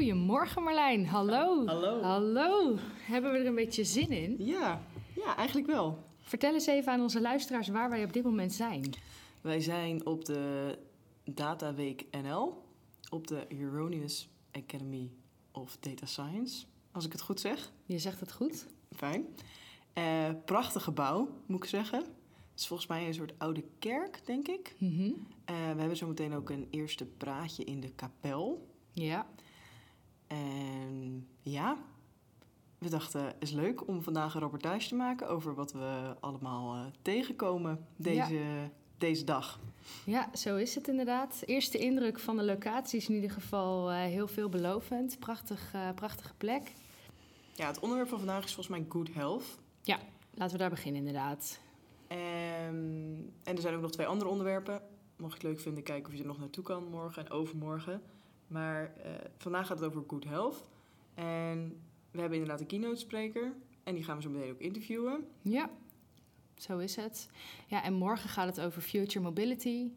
Goedemorgen Marlijn, hallo. Hallo. Hallo. Hebben we er een beetje zin in? Ja, ja, eigenlijk wel. Vertel eens even aan onze luisteraars waar wij op dit moment zijn. Wij zijn op de Data Week NL, op de Euronius Academy of Data Science, als ik het goed zeg. Je zegt het goed. Fijn. Eh, prachtig gebouw, moet ik zeggen. Het is volgens mij een soort oude kerk, denk ik. Mhm. Eh, we hebben zometeen ook een eerste praatje in de kapel. Ja. En ja, we dachten, het is leuk om vandaag een rapportage te maken over wat we allemaal eh, tegenkomen deze, deze dag. ja, zo is het inderdaad. Eerste indruk van de locatie is in ieder geval eh, heel veelbelovend. Prachtig, eh, prachtige plek. Ja, het onderwerp van vandaag is volgens mij good health. Laten we daar beginnen inderdaad. Ehm, en er zijn ook nog twee andere onderwerpen. Mocht je het leuk vinden, kijken of je er nog naartoe kan morgen en overmorgen. Maar eh, vandaag gaat het over good health. En we hebben inderdaad een keynote spreker. En die gaan we zo meteen ook interviewen. Ja, zo is het. Ja, en morgen gaat het over future mobility.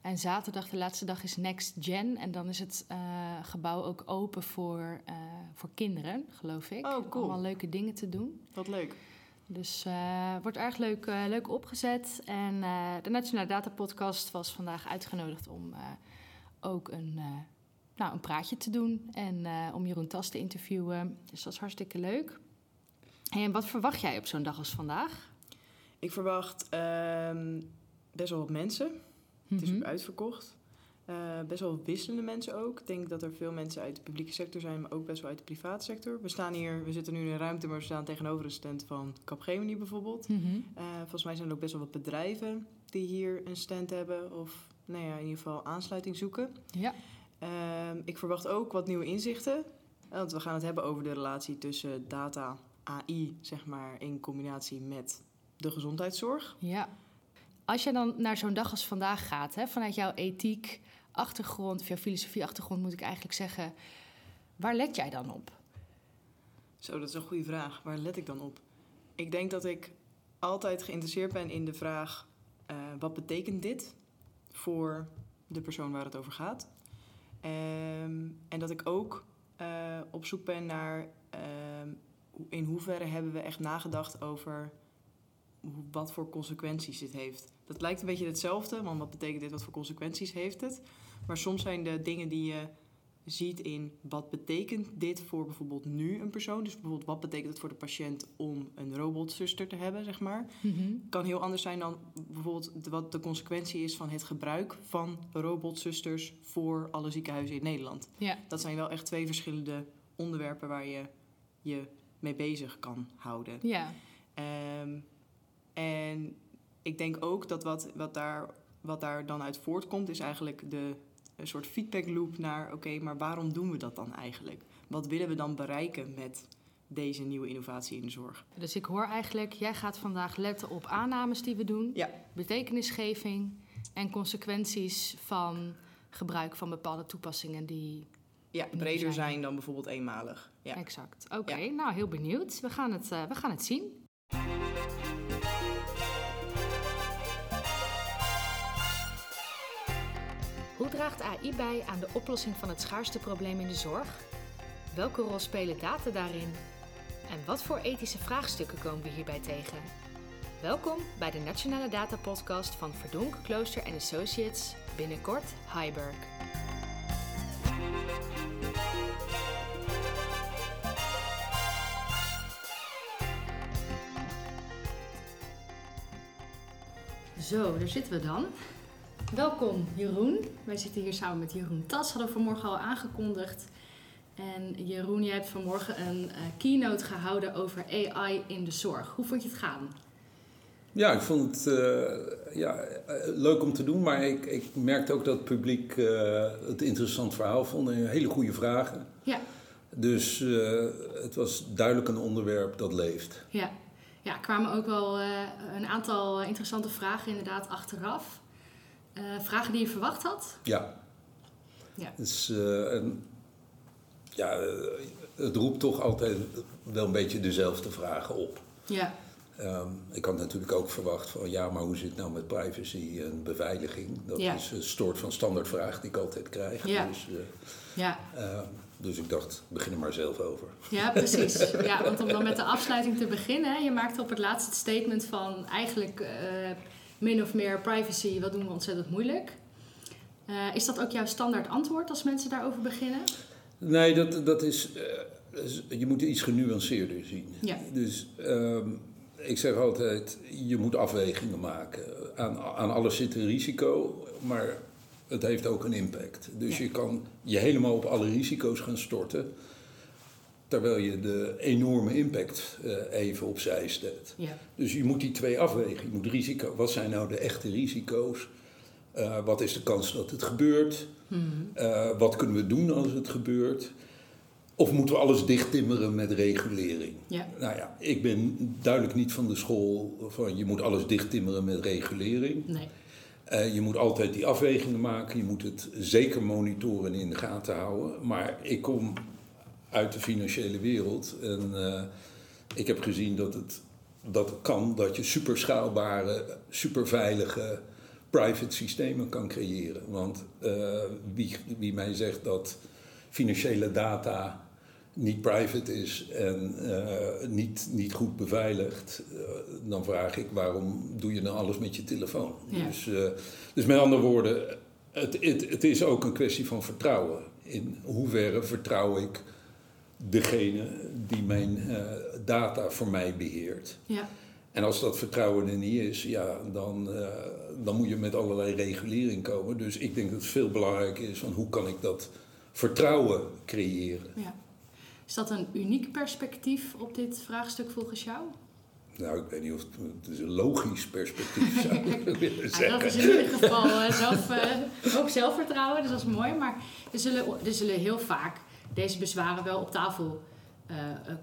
En zaterdag, de laatste dag, is Next Gen. En dan is het eh, gebouw ook open voor, eh, voor kinderen, geloof ik. Oh, cool. Allemaal leuke dingen te doen. Wat leuk. Dus eh wordt erg leuk, leuk opgezet. En de Nationale Data Podcast was vandaag uitgenodigd om ook een, nou, een praatje te doen. En eh, om Jeroen Tas te interviewen. Dus dat is hartstikke leuk. En wat verwacht jij op zo'n dag als vandaag? Ik verwacht ehm, best wel wat mensen. Het is Mhm. ook uitverkocht. Eh, best wel wisselende mensen ook. Ik denk dat er veel mensen uit de publieke sector zijn, maar ook best wel uit de private sector. We staan hier, we zitten nu in een ruimte, maar we staan tegenover een stand van Capgemini bijvoorbeeld. Mhm. Eh, volgens mij zijn er ook best wel wat bedrijven die hier een stand hebben of nou ja, in ieder geval aansluiting zoeken. Ja. Ehm, ik verwacht ook wat nieuwe inzichten. Want we gaan het hebben over de relatie tussen data, AI, zeg maar, in combinatie met de gezondheidszorg. Ja. Als je dan naar zo'n dag als vandaag gaat, hè, vanuit jouw ethiek, achtergrond, of jouw filosofie achtergrond moet ik eigenlijk zeggen, waar let jij dan op? Zo, dat is een goede vraag. Waar let ik dan op? Ik denk dat ik altijd geïnteresseerd ben in de vraag: eh, wat betekent dit voor de persoon waar het over gaat? Ehm, en dat ik ook eh, op zoek ben naar ehm, in hoeverre hebben we echt nagedacht over wat voor consequenties dit heeft. Dat lijkt een beetje hetzelfde, want wat betekent dit, wat voor consequenties heeft het? Maar soms zijn de dingen die je ziet in wat betekent dit voor bijvoorbeeld nu een persoon. Dus bijvoorbeeld wat betekent het voor de patiënt om een robotzuster te hebben, zeg maar. Kan heel anders zijn dan bijvoorbeeld wat de consequentie is van het gebruik van robotzusters voor alle ziekenhuizen in Nederland. Ja. Dat zijn wel echt twee verschillende onderwerpen waar je je mee bezig kan houden. Ja. Ehm, en ik denk ook dat wat, wat, daar, wat daar dan uit voortkomt, is eigenlijk de een soort feedback loop naar: oké, maar waarom doen we dat dan eigenlijk? Wat willen we dan bereiken met deze nieuwe innovatie in de zorg? Dus ik hoor eigenlijk, jij gaat vandaag letten op aannames die we doen, Ja. betekenisgeving en consequenties van gebruik van bepaalde toepassingen die. Ja, breder zijn- zijn dan bijvoorbeeld eenmalig. Ja. Exact. Oké, nou heel benieuwd. We gaan het, eh, we gaan het zien. Hoe draagt AI bij aan de oplossing van het schaarste probleem in de zorg? Welke rol spelen data daarin? En wat voor ethische vraagstukken komen we hierbij tegen? Welkom bij de Nationale Data Podcast van Verdonk, Klooster Associates, binnenkort Heiberg. Zo, daar zitten we dan. Welkom Jeroen. Wij zitten hier samen met Jeroen Tas, hadden we vanmorgen al aangekondigd. En Jeroen, jij hebt vanmorgen een eh, keynote gehouden over AI in de zorg. Hoe vond je het gaan? Ja, ik vond het eh, ja, eh, leuk om te doen, maar ik, ik merkte ook dat het publiek het interessant verhaal vond en hele goede vragen. Ja, Dus het was duidelijk een onderwerp dat leeft. ja. Ja, er kwamen ook wel een aantal interessante vragen inderdaad achteraf. Eh, vragen die je verwacht had? Ja. Ja. Dus, eh, en, ja, eh, het roept toch altijd wel een beetje dezelfde vragen op. Ja, Ehm, ik had natuurlijk ook verwacht van ja, maar hoe zit het nou met privacy en beveiliging? Dat Ja. is een soort van standaardvraag die ik altijd krijg. Ja. Dus, ja, Ehm, Dus ik dacht, begin er maar zelf over. Ja, precies. Ja, want om dan met de afsluiting te beginnen. Je maakte op het laatste statement van eigenlijk uh, min of meer privacy, wat doen we ontzettend moeilijk. Uh, is dat ook jouw standaard antwoord als mensen daarover beginnen? Nee, dat, dat is, uh, je moet iets genuanceerder zien. Ja. Dus um, ik zeg altijd, je moet afwegingen maken. Aan, aan alles zit een risico, maar het heeft ook een impact. Dus je kan je helemaal op alle risico's gaan storten, terwijl je de enorme impact uh, even opzij stelt. Ja. Dus je moet die twee afwegen. Je moet risico, wat zijn nou de echte risico's? Uh, wat is de kans dat het gebeurt? Hmm. Uh, wat kunnen we doen als het gebeurt? Of moeten we alles dichttimmeren met regulering? Ja. Nou ja, ik ben duidelijk niet van de school van je moet alles dichttimmeren met regulering. Nee. Uh, je moet altijd die afwegingen maken. Je moet het zeker monitoren en in de gaten houden. Maar ik kom uit de financiële wereld en uh, ik heb gezien dat het, dat kan dat je superschaalbare, superveilige private systemen kan creëren. Want uh, wie, wie mij zegt dat financiële data niet private is en uh, niet, niet goed beveiligd, uh, dan vraag ik waarom doe je nou alles met je telefoon? Ja. Dus, uh, dus met andere woorden, het, het, het is ook een kwestie van vertrouwen. In hoeverre vertrouw ik degene die mijn data voor mij beheert? Ja. En als dat vertrouwen er niet is, ja, dan, dan moet je met allerlei regulering komen. Dus ik denk dat het veel belangrijker is van hoe kan ik dat vertrouwen creëren. Ja. Is dat een uniek perspectief op dit vraagstuk volgens jou? Nou, ik weet niet of het, het is een logisch perspectief zou ik willen zeggen. Ja, dat is in ieder geval zelf, uh, ook zelfvertrouwen, dus dat is mooi. Maar er zullen, er zullen heel vaak deze bezwaren wel op tafel uh,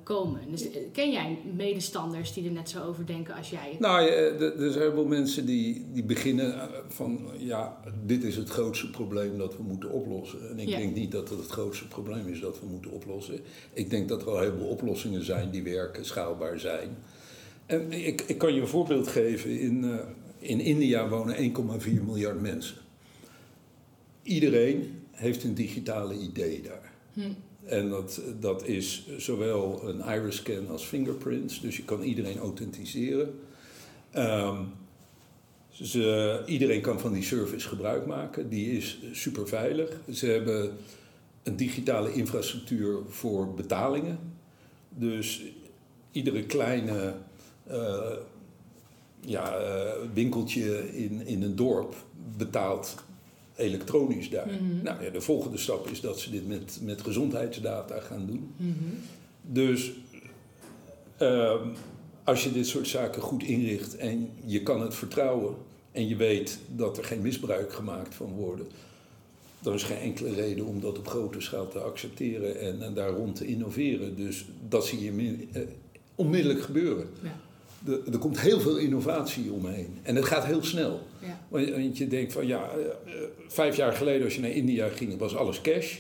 komen. Dus, ken jij medestanders die er net zo over denken als jij? Nou, er zijn wel mensen die, die beginnen van... ja, dit is het grootste probleem dat we moeten oplossen. En ik Ja. denk niet dat het het grootste probleem is dat we moeten oplossen. Ik denk dat er al heel veel oplossingen zijn die werken, schaalbaar zijn. En ik, ik kan je een voorbeeld geven. In, uh, in India wonen 1,4 miljard mensen. Iedereen heeft een digitale idee daar. Hm. En dat, dat is zowel een iris scan als fingerprints, dus je kan iedereen authenticeren. Ze, iedereen kan van die service gebruik maken, die is super veilig. Ze hebben een digitale infrastructuur voor betalingen. Dus iedere kleine uh, ja, uh, winkeltje in, in een dorp betaalt elektronisch daar. Mhm. Nou ja, de volgende stap is dat ze dit met, met gezondheidsdata gaan doen. Mhm. Dus uh, als je dit soort zaken goed inricht en je kan het vertrouwen en je weet dat er geen misbruik gemaakt van worden, dan is geen enkele reden om dat op grote schaal te accepteren en, en daar rond te innoveren. Dus dat zie je uh, onmiddellijk gebeuren. Ja. De, er komt heel veel innovatie omheen en het gaat heel snel. Ja. Want je denkt van ja, uh, vijf jaar geleden als je naar India ging, was alles cash.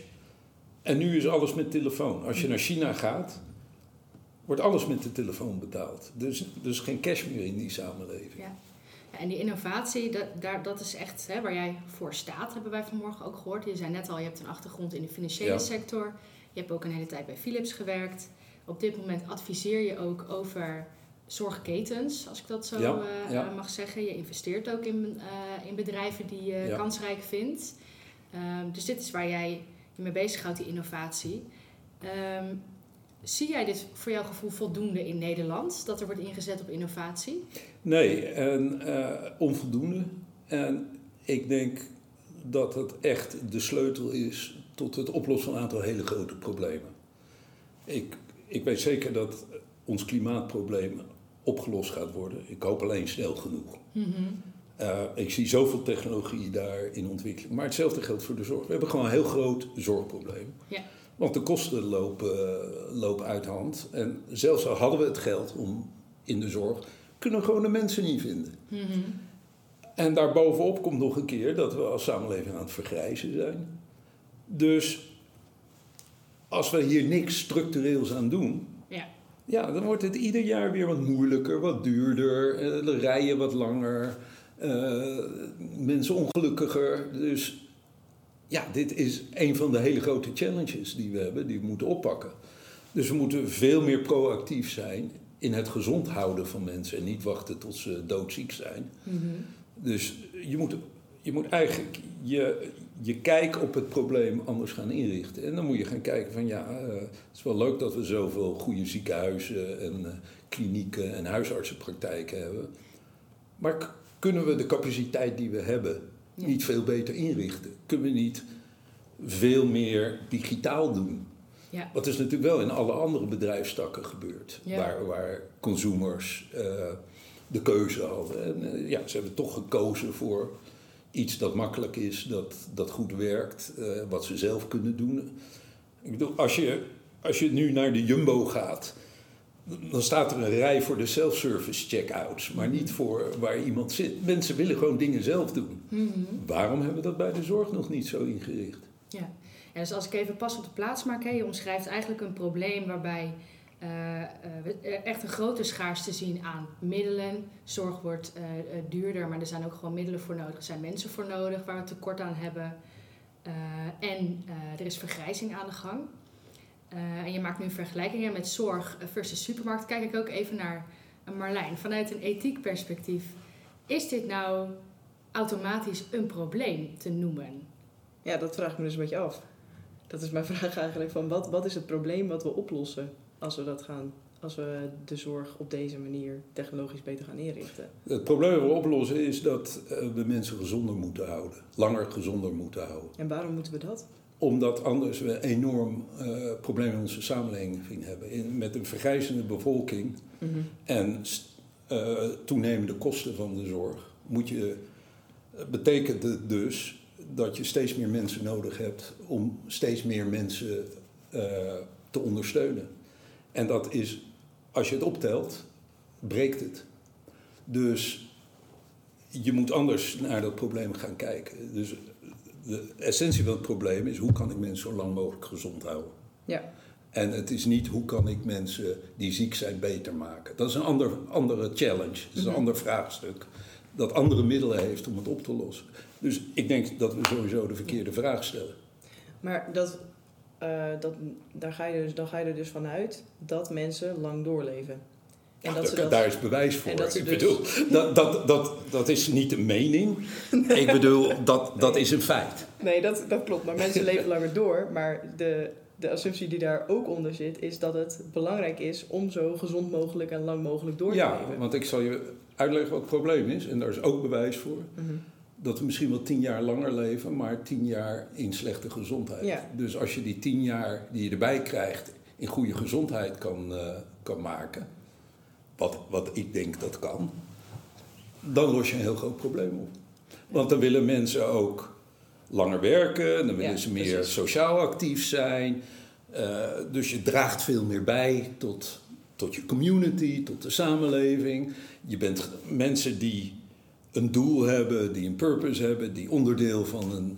En nu is alles met telefoon. Als je naar China gaat, wordt alles met de telefoon betaald. Dus, dus geen cash meer in die samenleving. Ja. Ja, en die innovatie, dat, daar, dat is echt hè, waar jij voor staat, hebben wij vanmorgen ook gehoord. Je zei net al, je hebt een achtergrond in de financiële Ja. sector. Je hebt ook een hele tijd bij Philips gewerkt. Op dit moment adviseer je ook over zorgketens, als ik dat zo Ja, eh, ja. mag zeggen. Je investeert ook in, eh, in bedrijven die je Ja. kansrijk vindt. Ehm, dus dit is waar jij je mee bezighoudt, die innovatie. Ehm, zie jij dit voor jouw gevoel voldoende in Nederland, dat er wordt ingezet op innovatie? Nee, en uh, onvoldoende. En ik denk dat het echt de sleutel is tot het oplossen van een aantal hele grote problemen. Ik, ik weet zeker dat ons klimaatprobleem opgelost gaat worden. Ik hoop alleen snel genoeg. Mm Uh, ik zie zoveel technologie daar in ontwikkeling. Maar hetzelfde geldt voor de zorg. We hebben gewoon een heel groot zorgprobleem. Ja. Want de kosten lopen, uh, lopen uit de hand. En zelfs al hadden we het geld om in de zorg, kunnen we gewoon de mensen niet vinden. Mm -hmm. En daarbovenop komt nog een keer dat we als samenleving aan het vergrijzen zijn. Dus als we hier niks structureels aan doen, ja. Dan wordt het ieder jaar weer wat moeilijker, wat duurder, uh, de rijen wat langer, uh, mensen ongelukkiger. Dus ja, dit is een van de hele grote challenges die we hebben, die we moeten oppakken. Dus we moeten veel meer proactief zijn in het gezond houden van mensen en niet wachten tot ze doodziek zijn. Dus je moet, je moet eigenlijk je, je kijk op het probleem anders gaan inrichten. En dan moet je gaan kijken van ja, eh, het is wel leuk dat we zoveel goede ziekenhuizen en eh, klinieken en huisartsenpraktijken hebben. Maar kunnen we de capaciteit die we hebben Ja. niet veel beter inrichten? Kunnen we niet veel meer digitaal doen? Ja. Wat is natuurlijk wel in alle andere bedrijfstakken gebeurd. Ja. Waar, waar consumers eh, de keuze hadden. En ja, ze hebben toch gekozen voor iets dat makkelijk is, dat, dat goed werkt, eh, wat ze zelf kunnen doen. Ik bedoel, als je, als je nu naar de Jumbo gaat, dan staat er een rij voor de self-service check-outs, maar niet voor waar iemand zit. Mensen willen gewoon dingen zelf doen. Mhm. Waarom hebben we dat bij de zorg nog niet zo ingericht? Ja. dus als ik even pas op de plaats maak, hè, je omschrijft eigenlijk een probleem waarbij eh, eh, er echt een grote schaarste zien aan middelen. Zorg wordt eh, eh, duurder, maar er zijn ook gewoon middelen voor nodig. Er zijn mensen voor nodig waar we tekort aan hebben. Eh, en eh, er is vergrijzing aan de gang. Eh, en je maakt nu vergelijkingen met zorg versus supermarkt. Kijk ik ook even naar eh, Marlijn. Vanuit een ethiek perspectief, is dit nou automatisch een probleem te noemen? Ja, dat vraag ik me dus een beetje af. Dat is mijn vraag eigenlijk van wat, wat is het probleem wat we oplossen als we dat gaan, als we de zorg op deze manier technologisch beter gaan inrichten? Het probleem dat we oplossen is dat eh, we mensen gezonder moeten houden. Langer gezonder moeten houden. En waarom moeten we dat? Omdat anders we enorm eh problemen in onze samenleving hebben. In, met een vergrijzende bevolking en st- eh, toenemende kosten van de zorg moet je, betekent het dus dat je steeds meer mensen nodig hebt om steeds meer mensen te ondersteunen. En dat is, als je het optelt, breekt het. Dus je moet anders naar dat probleem gaan kijken. Dus de essentie van het probleem is hoe kan ik mensen zo lang mogelijk gezond houden. Ja. En het is niet hoe kan ik mensen die ziek zijn beter maken. Dat is een ander, andere challenge, dat is een Mhm. ander vraagstuk. Dat andere middelen heeft om het op te lossen. Dus ik denk dat we sowieso de verkeerde vraag stellen. Maar dat, eh, dat, daar ga je dus, dan ga je er dus vanuit dat mensen lang doorleven. En dat dat, Daar is bewijs voor. ik dus- bedoel, dat, dat, dat, dat is niet een mening. Ik bedoel, dat, dat is een feit. Nee, dat, dat klopt. Maar mensen leven langer door. Maar de, de assumptie die daar ook onder zit, is dat het belangrijk is om zo gezond mogelijk en lang mogelijk door te Ja, leven. want ik zal je uitleggen wat het probleem is. En daar is ook bewijs voor. Mhm. Dat we misschien wel tien jaar langer leven, maar tien jaar in slechte gezondheid. Ja. Dus als je die tien jaar die je erbij krijgt in goede gezondheid kan, eh, kan maken, wat, wat ik denk dat kan, dan los je een heel groot probleem op. Want dan willen mensen ook langer werken, dan willen Ja, ze meer precies. sociaal actief zijn. Eh, dus je draagt veel meer bij tot, tot je community, tot de samenleving. Je bent mensen die een doel hebben, die een purpose hebben, die onderdeel van een,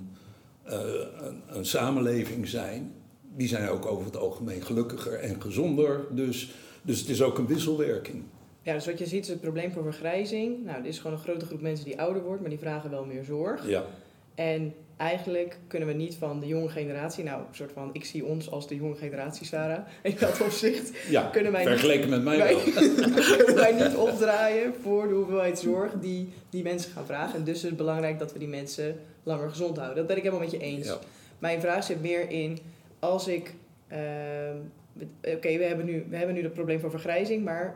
eh, een, een samenleving zijn. Die zijn ook over het algemeen gelukkiger en gezonder. Dus, dus het is ook een wisselwerking. Ja, dus wat je ziet is het probleem voor vergrijzing. Nou, er is gewoon een grote groep mensen die ouder wordt, maar die vragen wel meer zorg. Ja, En eigenlijk kunnen we niet van de jonge generatie, nou, een soort van, ik zie ons als de jonge generatie, Sarah. In dat opzicht ja kunnen wij niet, vergeleken met mij wij, wel. kunnen wij niet opdraaien voor de hoeveelheid zorg die die mensen gaan vragen. En dus is het belangrijk dat we die mensen langer gezond houden. Dat ben ik helemaal met je eens. Ja. Mijn vraag zit meer in, als ik... ehm, Oké, we hebben nu we hebben nu dat probleem van vergrijzing, maar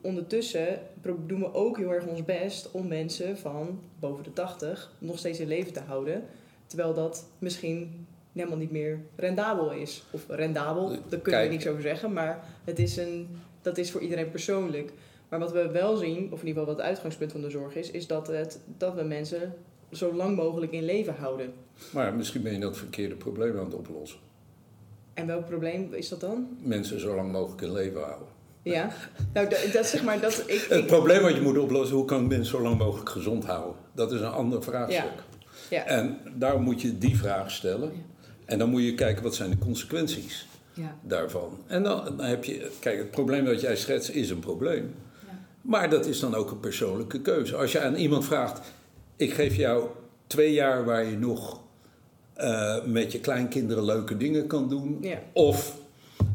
ondertussen doen we ook heel erg ons best om mensen van boven de 80 nog steeds in leven te houden. Terwijl dat misschien helemaal niet meer rendabel is. Of rendabel, daar kunnen Kijk. we niks over zeggen, maar het is een, dat is voor iedereen persoonlijk. Maar wat we wel zien, of in ieder geval wat het uitgangspunt van de zorg is, is dat, het, dat we mensen zo lang mogelijk in leven houden. Maar misschien ben je dat verkeerde probleem aan het oplossen. En welk probleem is dat dan? Mensen zo lang mogelijk in leven houden. Ja, nou dat, dat zeg maar dat ik. Het ik probleem wat je moet oplossen, hoe kan ik mensen zo lang mogelijk gezond houden? Dat is een ander vraagstuk. Ja. En daarom moet je die vraag stellen. Ja. En dan moet je kijken wat zijn de consequenties Ja. daarvan. En dan, dan heb je, kijk, het probleem dat jij schetst is een probleem. Ja. Maar dat is dan ook een persoonlijke keuze. Als je aan iemand vraagt, ik geef jou twee jaar waar je nog eh, met je kleinkinderen leuke dingen kan doen. Ja. Of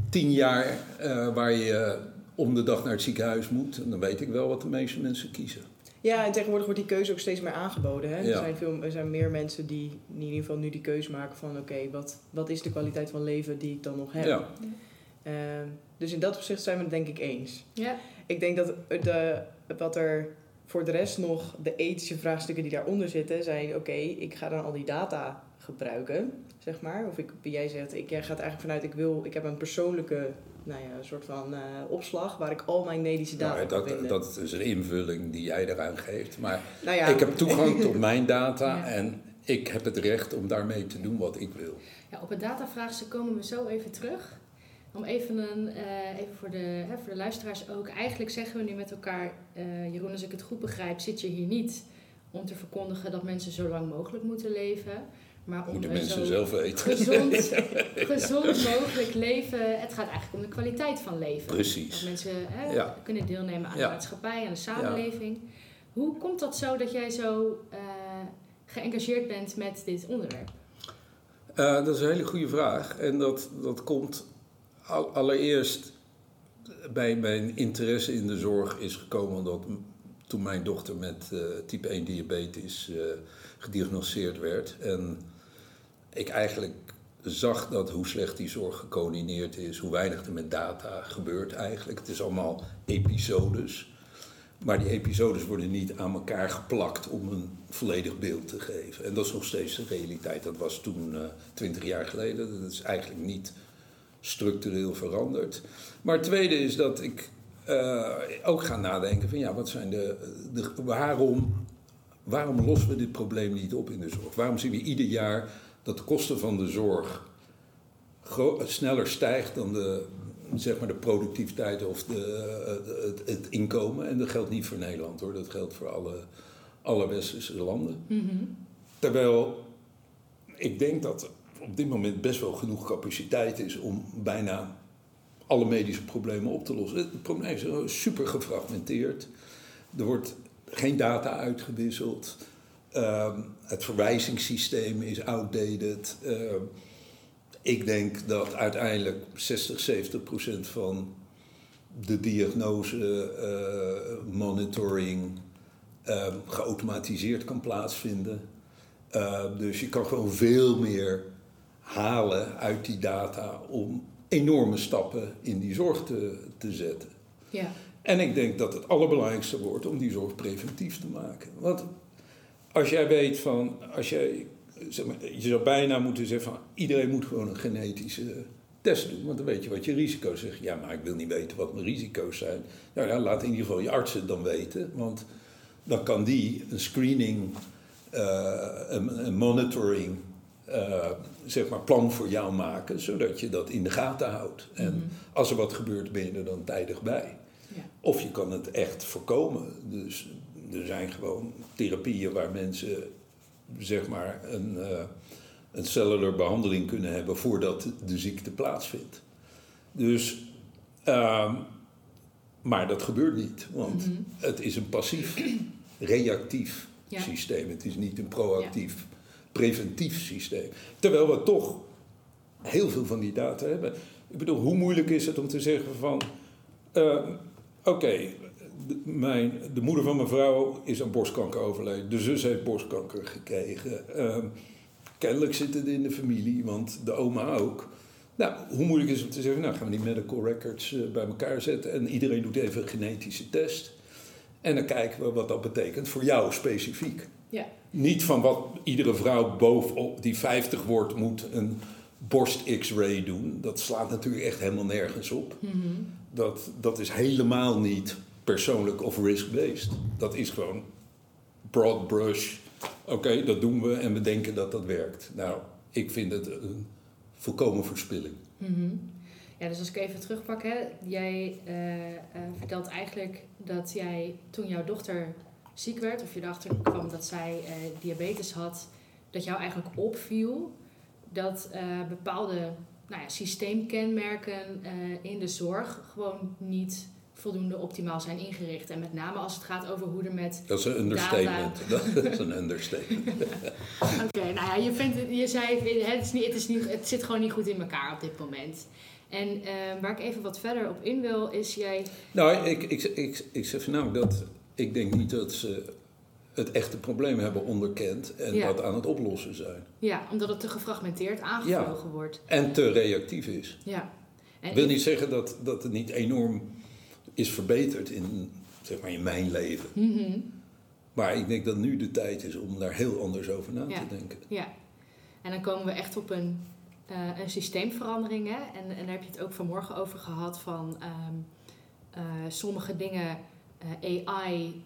tien jaar eh, waar je om de dag naar het ziekenhuis moet. En dan weet ik wel wat de meeste mensen kiezen. Ja, en tegenwoordig wordt die keuze ook steeds meer aangeboden. Hè? Ja. Er, zijn veel, er zijn meer mensen die in ieder geval nu die keuze maken van... oké, wat, wat is de kwaliteit van leven die ik dan nog heb? Ja. Ehm, dus in dat opzicht zijn we het denk ik eens. Ja. Ik denk dat de, wat er voor de rest nog, de ethische vraagstukken die daaronder zitten, zijn: oké, ik ga dan al die data gebruiken, zeg maar. Of ik, jij zegt, ik, jij gaat eigenlijk vanuit: ik wil, ik heb een persoonlijke, nou ja, een soort van eh, opslag waar ik al mijn medische data Nou, kan dat, vinden. dat is een invulling die jij eraan geeft. Maar nou ja, ik heb toegang tot mijn data Ja. en ik heb het recht om daarmee te doen wat ik wil. Ja, op het datavraagstuk komen we zo even terug. Om even, een, eh, even voor, de, hè, voor de luisteraars ook. Eigenlijk zeggen we nu met elkaar, eh, Jeroen, als ik het goed begrijp, zit je hier niet om te verkondigen dat mensen zo lang mogelijk moeten leven. Maar om Moeten mensen zelf weten. gezond, gezond mogelijk leven. Het gaat eigenlijk om de kwaliteit van leven. Dat Precies. mensen hè, Ja. kunnen deelnemen aan de maatschappij, aan de samenleving. Hoe komt dat zo dat jij zo eh, geëngageerd bent met dit onderwerp? Eh, dat is een hele goede vraag. En dat, dat komt al- allereerst bij mijn interesse in de zorg is gekomen omdat toen mijn dochter met eh, type 1 diabetes eh, gediagnosticeerd werd. En ik eigenlijk zag dat hoe slecht die zorg gecoördineerd is, hoe weinig er met data gebeurt eigenlijk. Het is allemaal episodes. Maar die episodes worden niet aan elkaar geplakt om een volledig beeld te geven. En dat is nog steeds de realiteit. Dat was toen twintig jaar geleden. Dat is eigenlijk niet structureel veranderd. Maar het tweede is dat ik eh, ook ga nadenken van ja, wat zijn de, de waarom, waarom lossen we dit probleem niet op in de zorg? Waarom zien we ieder jaar dat de kosten van de zorg sneller stijgt dan de, zeg maar de productiviteit of de, eh, het, het inkomen? En dat geldt niet voor Nederland hoor, dat geldt voor alle, alle westerse landen. Terwijl ik denk dat er op dit moment best wel genoeg capaciteit is om bijna alle medische problemen op te lossen. Het probleem is eh, super gefragmenteerd. Er wordt geen data uitgewisseld. Ehm, het verwijzingssysteem is outdated. Ehm, ik denk dat uiteindelijk 60, 70 procent van de diagnose, eh, monitoring, ehm, geautomatiseerd kan plaatsvinden. Dus je kan gewoon veel meer halen uit die data om enorme stappen in die zorg te, te zetten. Ja. En ik denk dat het allerbelangrijkste wordt om die zorg preventief te maken. Want als jij weet van, als jij, zeg maar, je zou bijna moeten zeggen van iedereen moet gewoon een genetische test doen, want dan weet je wat je risico's zijn. Ja, maar ik wil niet weten wat mijn risico's zijn. Nou ja, laat in ieder geval je arts het dan weten, want dan kan die een screening uh, een, een, monitoring uh, zeg maar plan voor jou maken, zodat je dat in de gaten houdt. En Mhm. als er wat gebeurt, ben je er dan tijdig bij. Ja. Of je kan het echt voorkomen. Dus er zijn gewoon therapieën waar mensen zeg maar een, uh, een cellular behandeling kunnen hebben voordat de ziekte plaatsvindt. Dus, uh, maar dat gebeurt niet, want Mhm. het is een passief, reactief Ja. systeem. Het is niet een proactief, preventief systeem. Terwijl we toch heel veel van die data hebben. Ik bedoel, hoe moeilijk is het om te zeggen van... Uh, Oké, de, mijn, de moeder van mijn vrouw is aan borstkanker overleden. De zus heeft borstkanker gekregen. Uh, kennelijk zit het in de familie, want de oma ook. Nou, hoe moeilijk is het om te zeggen... Nou, gaan we die medical records uh, bij elkaar zetten... en iedereen doet even een genetische test... En dan kijken we wat dat betekent voor jou specifiek. Ja. Niet van wat iedere vrouw bovenop die 50 wordt moet een borst-x-ray doen. Dat slaat natuurlijk echt helemaal nergens op. Mhm. Dat, dat is helemaal niet persoonlijk of risk-based. Dat is gewoon broad brush. Oké, dat doen we en we denken dat dat werkt. Nou, ik vind het een volkomen verspilling. Mhm. Ja, dus als ik even terugpak, hè, jij eh, uh, vertelt eigenlijk dat jij toen jouw dochter ziek werd, of je erachter kwam dat zij uh, diabetes had, dat jou eigenlijk opviel dat bepaalde nou ja, systeemkenmerken in de zorg gewoon niet voldoende optimaal zijn ingericht. En met name als het gaat over hoe er met. Dat is een understatement. Dat is een understatement. Oké, nou ja, je, vindt je zei het, is niet, het, is niet, het zit gewoon niet goed in elkaar op dit moment. En uh, waar ik even wat verder op in wil, is jij. Nou, ik, ik, ik, ik zeg namelijk dat ik denk niet dat ze het echte probleem hebben onderkend en Ja. dat aan het oplossen zijn. Ja, omdat het te gefragmenteerd aangevlogen wordt. En te reactief is. Ja. En Ik wil niet zeggen dat, dat het niet enorm is verbeterd in, zeg maar, in mijn leven. Mhm. Maar ik denk dat nu de tijd is om daar heel anders over na Ja. te denken. Ja, en dan komen we echt op een, eh, een systeemverandering. Hè? En, en daar heb je het ook vanmorgen over gehad van ehm, eh, sommige dingen, eh, AI,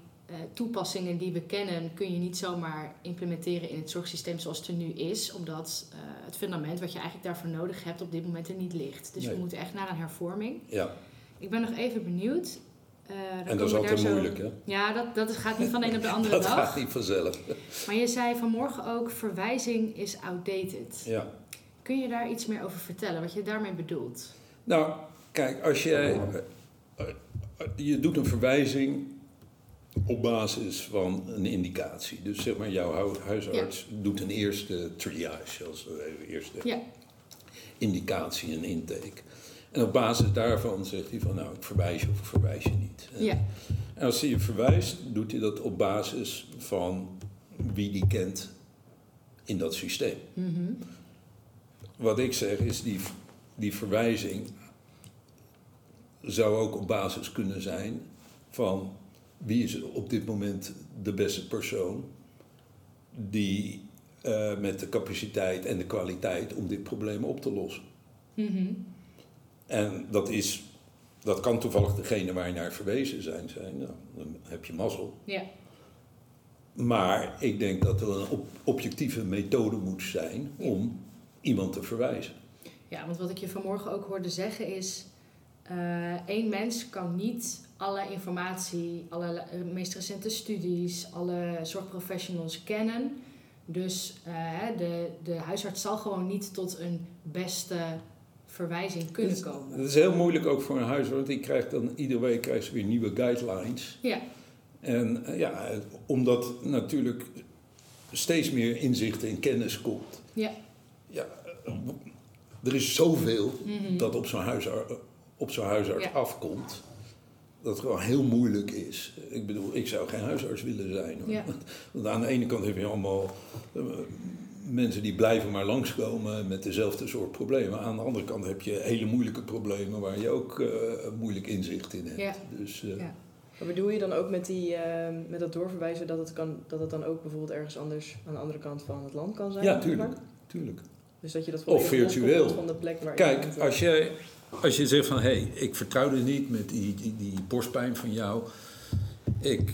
toepassingen die we kennen, kun je niet zomaar implementeren in het zorgsysteem zoals het er nu is. Omdat het fundament wat je eigenlijk daarvoor nodig hebt op dit moment er niet ligt. Dus Nee. we moeten echt naar een hervorming. Ja, Ik ben nog even benieuwd. eh, en dat is altijd zo- moeilijk, hè? Ja, dat, dat gaat niet van de een op de andere Dat dag. gaat niet vanzelf. Maar je zei vanmorgen ook, verwijzing is outdated. Ja. Kun je daar iets meer over vertellen, wat je daarmee bedoelt? Nou, kijk, als jij. eh, Je doet een verwijzing op basis van een indicatie. Dus zeg maar, jouw hu- huisarts doet een eerste triage, als een eerste Ja, indicatie, een intake. En op basis daarvan zegt hij van, nou, ik verwijs je of ik verwijs je niet. Ja, En als hij je verwijst, doet hij dat op basis van wie die kent in dat systeem. mhm, Wat ik zeg is, die, die verwijzing zou ook op basis kunnen zijn van wie is op dit moment de beste persoon die eh, met de capaciteit en de kwaliteit om dit probleem op te lossen. mhm. En dat, is, dat kan toevallig degene waar je naar verwezen zijn. zijn. Nou, dan heb je mazzel. ja, Maar ik denk dat er een op- objectieve methode moet zijn om iemand te verwijzen. ja, want wat ik je vanmorgen ook hoorde zeggen is... eh één mens kan niet alle informatie, alle eh, meest recente studies, alle zorgprofessionals kennen. Dus eh, de, de huisarts zal gewoon niet tot een beste verwijzing kunnen Het- komen. Het is heel moeilijk ook voor een huisarts, want die krijgt dan iedere week krijgt ze weer nieuwe guidelines. Ja, En eh, ja, omdat natuurlijk steeds meer inzichten en kennis komt. ja. Ja, er is zoveel mhm. dat op zo'n huisarts, op zo'n huisarts Ja. afkomt. Dat het gewoon heel moeilijk is. Ik bedoel, ik zou geen huisarts willen zijn. Ja. Want aan de ene kant heb je allemaal eh, mensen die blijven maar langskomen met dezelfde soort problemen. Aan de andere kant heb je hele moeilijke problemen waar je ook eh, moeilijk inzicht in hebt. Ja. Dus, eh, Ja. Maar bedoel je dan ook met, die, eh, met dat doorverwijzen dat het, kan, dat het dan ook bijvoorbeeld ergens anders aan de andere kant van het land kan zijn? ja, tuurlijk. tuurlijk. Dus dat je dat Of virtueel. van de plek waar Kijk, als je, als je zegt van hé, hey, ik vertrouw er niet met die, die, die borstpijn van jou. Ik,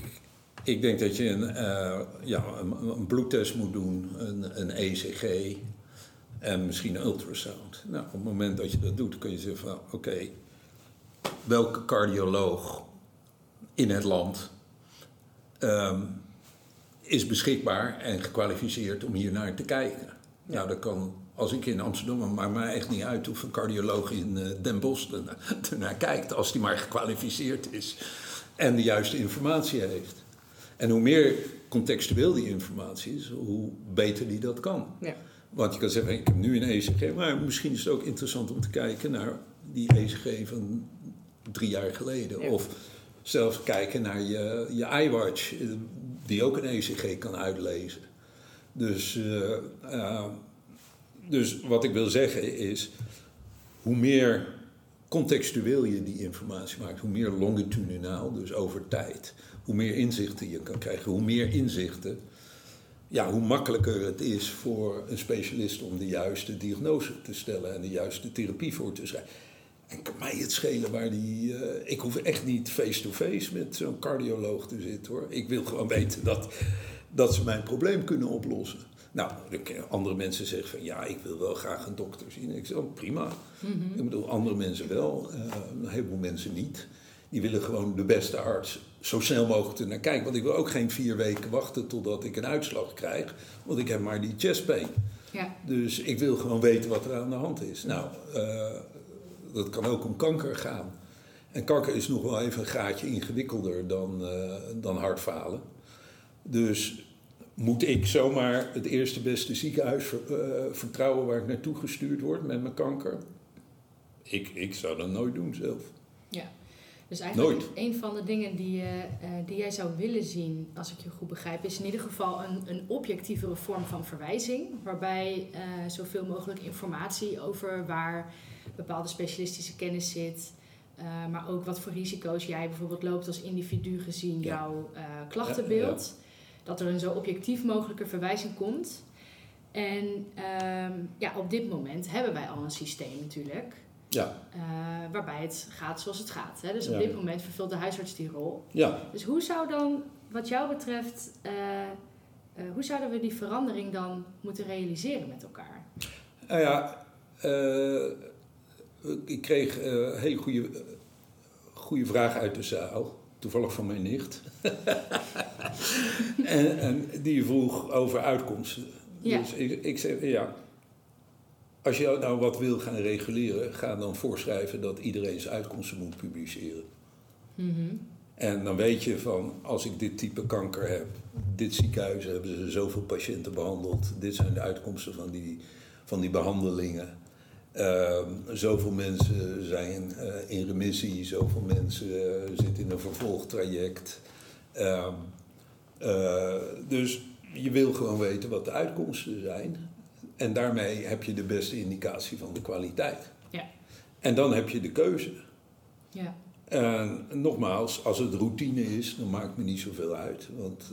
ik denk dat je een, eh, ja, een, een bloedtest moet doen, een, een ECG en misschien een ultrasound. Nou, op het moment dat je dat doet, kun je zeggen van oké, welke cardioloog in het land ehm, is beschikbaar en gekwalificeerd om hier naar te kijken. Nou, dat kan, als ik in Amsterdam, maar mij echt niet uit of een cardioloog in eh, Den Bosch erna- ernaar kijkt, als die maar gekwalificeerd is en de juiste informatie heeft. En hoe meer contextueel die informatie is, hoe beter die dat kan. Ja. Want je kan zeggen, ik heb nu een ECG, maar misschien is het ook interessant om te kijken naar die ECG van drie jaar geleden. Ja. Of zelfs kijken naar je, je iWatch, eh, die ook een ECG kan uitlezen. Dus, eh, eh, dus wat ik wil zeggen is, hoe meer contextueel je die informatie maakt, hoe meer longitudinaal, dus over tijd, hoe meer inzichten je kan krijgen, hoe meer inzichten, ja, hoe makkelijker het is voor een specialist om de juiste diagnose te stellen en de juiste therapie voor te schrijven. En kan mij het schelen waar die. eh, ik hoef echt niet face-to-face met zo'n cardioloog te zitten hoor. Ik wil gewoon weten dat, dat ze mijn probleem kunnen oplossen. Nou, andere mensen zeggen van ja, ik wil wel graag een dokter zien. Ik zeg, oh, prima. Mhm. Ik bedoel, andere mensen wel, eh, een heleboel mensen niet. Die willen gewoon de beste arts zo snel mogelijk er naar kijken. Want ik wil ook geen vier weken wachten totdat ik een uitslag krijg. Want ik heb maar die chest pain. Ja, Dus ik wil gewoon weten wat er aan de hand is. Nou, eh, dat kan ook om kanker gaan. En kanker is nog wel even een gaatje ingewikkelder dan, uh, dan hartfalen. Dus moet ik zomaar het eerste beste ziekenhuis uh, vertrouwen waar ik naartoe gestuurd word met mijn kanker? Ik, ik zou dat nooit doen zelf. Dus eigenlijk nooit. een van de dingen die, uh, die jij zou willen zien, als ik je goed begrijp, is in ieder geval een, een objectievere vorm van verwijzing. Waarbij uh, zoveel mogelijk informatie over waar bepaalde specialistische kennis zit. maar ook wat voor risico's jij bijvoorbeeld loopt als individu gezien jouw klachtenbeeld dat er een zo objectief mogelijke verwijzing komt. En um, ja, op dit moment hebben wij al een systeem natuurlijk. Ja. Uh, waarbij het gaat zoals het gaat. Hè? Dus op dit moment vervult de huisarts die rol. Ja. Dus hoe zou dan, wat jou betreft, uh, uh, hoe zouden we die verandering dan moeten realiseren met elkaar? Nou ja, ik kreeg een hele goede, goede vraag uit de zaal toevallig van mijn nicht. en, en, die vroeg over uitkomsten. Ja. Dus ik, ik zeg, ja, als je nou wat wil gaan reguleren, ga dan voorschrijven dat iedereen zijn uitkomsten moet publiceren. Mm En dan weet je van, als ik dit type kanker heb, dit ziekenhuis hebben ze zoveel patiënten behandeld, dit zijn de uitkomsten van die, van die behandelingen. Uh, zoveel mensen zijn uh, in remissie, zoveel mensen uh, zitten in een vervolgtraject. Ehm, eh, dus je wil gewoon weten wat de uitkomsten zijn. En daarmee heb je de beste indicatie van de kwaliteit. Ja. En dan heb je de keuze. Ja. En nogmaals, als het routine is, dan maakt me niet zoveel uit. Want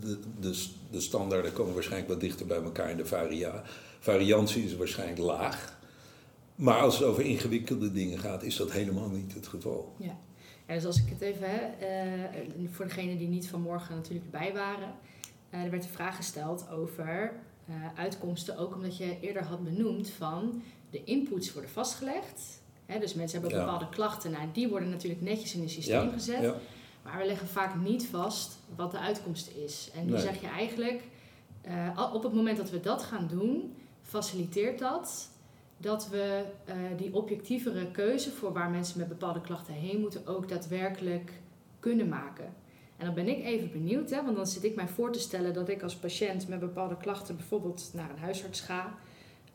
de, de, de standaarden komen waarschijnlijk wat dichter bij elkaar en de varia variantie is waarschijnlijk laag. Maar als het over ingewikkelde dingen gaat, is dat helemaal niet het geval. Ja, ja dus als ik het even, hè, uh, voor degenen die niet vanmorgen natuurlijk bij waren, uh, er werd de vraag gesteld over uh, uitkomsten, ook omdat je eerder had benoemd van de inputs worden vastgelegd. Hè, dus mensen hebben ja. bepaalde klachten, nou, die worden natuurlijk netjes in een systeem ja, gezet. Ja. Maar we leggen vaak niet vast wat de uitkomst is. En nu nee. zeg je eigenlijk, op het moment dat we dat gaan doen, faciliteert dat dat we uh, die objectievere keuze voor waar mensen met bepaalde klachten heen moeten ook daadwerkelijk kunnen maken. En dan ben ik even benieuwd, hè, want dan zit ik mij voor te stellen dat ik als patiënt met bepaalde klachten bijvoorbeeld naar een huisarts ga.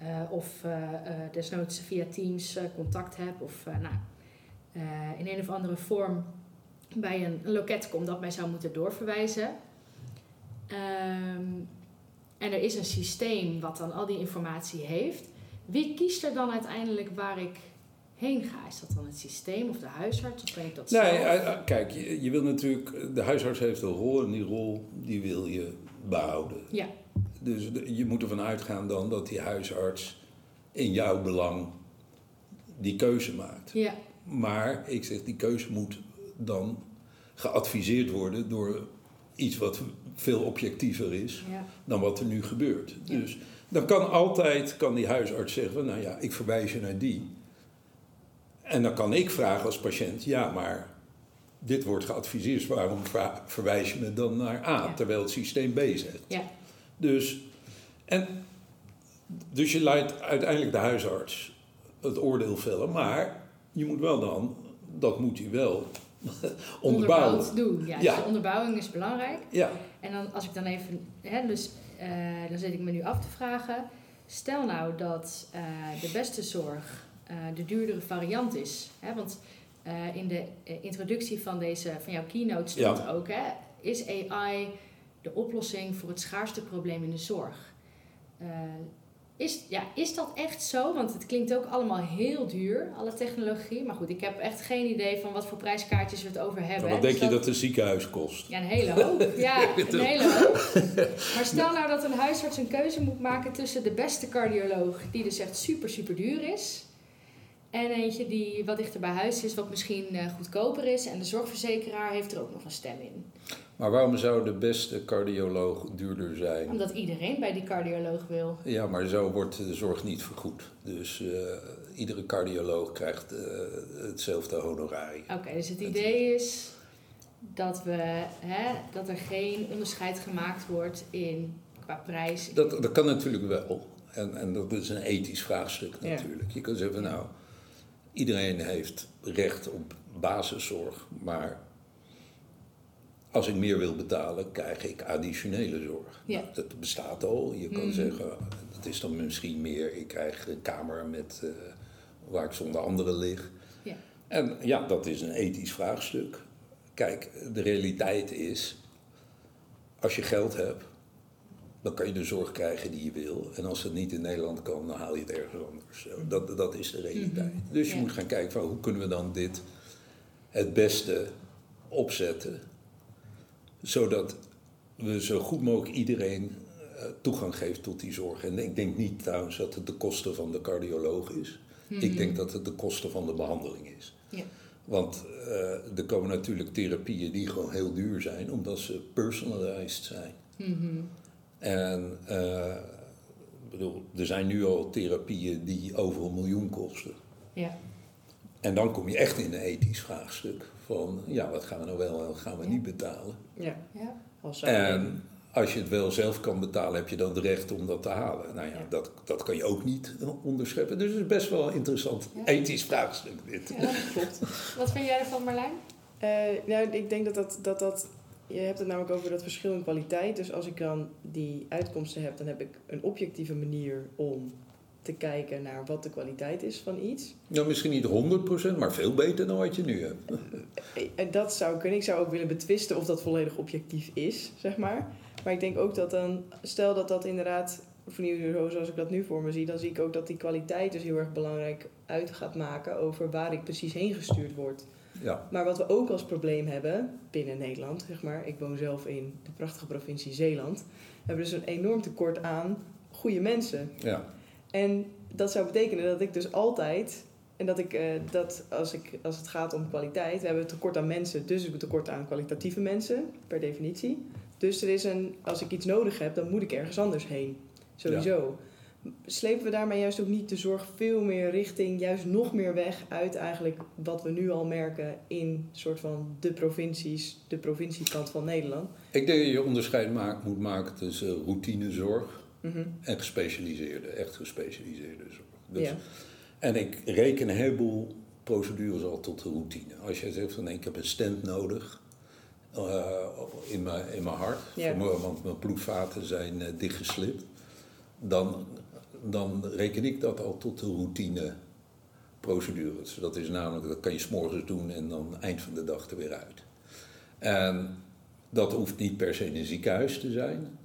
Uh, of uh, desnoods via Teams contact heb of nou, in een of andere vorm bij een, loket kom dat mij zou moeten doorverwijzen. Um, en er is een systeem wat dan al die informatie heeft. Wie kiest er dan uiteindelijk waar ik heen ga? Is dat dan het systeem of de huisarts? Of ben ik dat nee, zelf? Nee, kijk, je, je wil natuurlijk... De huisarts heeft een rol en die rol die wil je behouden. Ja. Dus je moet ervan uitgaan dan dat die huisarts in jouw belang die keuze maakt. Ja. Maar ik zeg, die keuze moet dan geadviseerd worden door iets wat veel objectiever is ja. dan wat er nu gebeurt. Ja. Dus dan kan altijd kan die huisarts zeggen: Nou ja, ik verwijs je naar die. En dan kan ik vragen als patiënt: Ja, maar dit wordt geadviseerd, waarom verwijs je me dan naar A, terwijl het systeem B zegt? Ja. Dus, en, dus je laat uiteindelijk de huisarts het oordeel vellen, maar je moet wel dan, dat moet hij wel onderbouwen. doen, ja. ja. Dus de onderbouwing is belangrijk. Ja. En dan, als ik dan even, hè, dus uh, dan zit ik me nu af te vragen. Stel nou dat uh, de beste zorg de duurdere variant is. Hè? Want in de introductie van, deze, van jouw keynote stond ja. ook: hè, is AI de oplossing voor het schaarste probleem in de zorg? Is, ja, is dat echt zo? Want het klinkt ook allemaal heel duur, alle technologie. Maar goed, ik heb echt geen idee van wat voor prijskaartjes we het over hebben. Maar wat denk je dat een ziekenhuis kost? Ja, een hele hoop. Ja, een hele hoop. Maar stel nou dat een huisarts een keuze moet maken tussen de beste cardioloog, die dus echt super, super duur is. En eentje die wat dichter bij huis is, wat misschien uh, goedkoper is. En de zorgverzekeraar heeft er ook nog een stem in. Maar waarom zou de beste cardioloog duurder zijn? Omdat iedereen bij die cardioloog wil. Ja, maar zo wordt de zorg niet vergoed. Dus uh, iedere cardioloog krijgt uh, hetzelfde honorarium. Oké, dus het idee is dat, we, hè, dat er geen onderscheid gemaakt wordt in qua prijs. Dat, dat kan natuurlijk wel. En, en dat is een ethisch vraagstuk natuurlijk. Je kan zeggen, nou, iedereen heeft recht op basiszorg, maar als ik meer wil betalen, krijg ik additionele zorg. Ja. Nou, dat bestaat al. Je kan Mhm. zeggen, dat is dan misschien meer, ik krijg een kamer met, eh, waar ik zonder anderen lig. Ja. En ja, dat is een ethisch vraagstuk. Kijk, de realiteit is, als je geld hebt, dan kan je de zorg krijgen die je wil. En als het niet in Nederland kan, dan haal je het ergens anders. Dat, dat is de realiteit. Mhm. Dus je Ja. moet gaan kijken van hoe kunnen we dan dit het beste opzetten. Zodat we zo goed mogelijk iedereen eh, toegang geven tot die zorg. En ik denk niet trouwens dat het de kosten van de cardioloog is. Ik denk dat het de kosten van de behandeling is. Ja. Want eh, er komen natuurlijk therapieën die gewoon heel duur zijn, omdat ze personalized zijn. Mhm. En eh, bedoel, er zijn nu al therapieën die over een miljoen kosten. Ja. En dan kom je echt in een ethisch vraagstuk van, ja, wat gaan we nou wel en wat gaan we Ja. niet betalen? Ja, Ja. als En als je het wel zelf kan betalen, heb je dan het recht om dat te halen. Nou ja, Ja. dat, dat kan je ook niet onderscheppen. Dus het is best wel een interessant Ja. ethisch vraagstuk dit. Ja. klopt. Wat vind jij ervan, Marlijn? Eh, nou, ik denk dat dat, dat dat... Je hebt het namelijk over dat verschil in kwaliteit. Dus als ik dan die uitkomsten heb, dan heb ik een objectieve manier om te kijken naar wat de kwaliteit is van iets. Nou, misschien niet 100%, maar veel beter dan wat je nu hebt. Eh, En dat zou kunnen. Ik zou ook willen betwisten of dat volledig objectief is, zeg maar. Maar ik denk ook dat dan, stel dat dat inderdaad, of in ieder geval zoals ik dat nu voor me zie, dan zie ik ook dat die kwaliteit dus heel erg belangrijk uit gaat maken over waar ik precies heen gestuurd word. Ja, Maar wat we ook als probleem hebben binnen Nederland, zeg maar, ik woon zelf in de prachtige provincie Zeeland, we hebben dus een enorm tekort aan goede mensen. ja. En dat zou betekenen dat ik dus altijd, en dat ik, eh, dat als, ik als het gaat om kwaliteit, we hebben tekort aan mensen, dus een tekort aan kwalitatieve mensen, per definitie. Dus er is een, als ik iets nodig heb, dan moet ik ergens anders heen. Sowieso. Slepen we daarmee juist ook niet de zorg veel meer richting, juist nog meer weg uit eigenlijk wat we nu al merken in soort van de provincies, de provinciekant van Nederland. Ik denk dat je onderscheid maakt, moet maken tussen routinezorg Mhm. en gespecialiseerde, echt gespecialiseerde zorg. Dus, Ja. En ik reken een heleboel procedures al tot de routine. Als jij zegt van ik heb een stent nodig eh, in, mijn, in mijn hart, Ja. voor me- want mijn bloedvaten zijn eh, dichtgeslipt, dan, dan reken ik dat al tot de routine procedures. Dat is namelijk, dat kan je s'morgens doen en dan eind van de dag er weer uit. En dat hoeft niet per se in een ziekenhuis te zijn.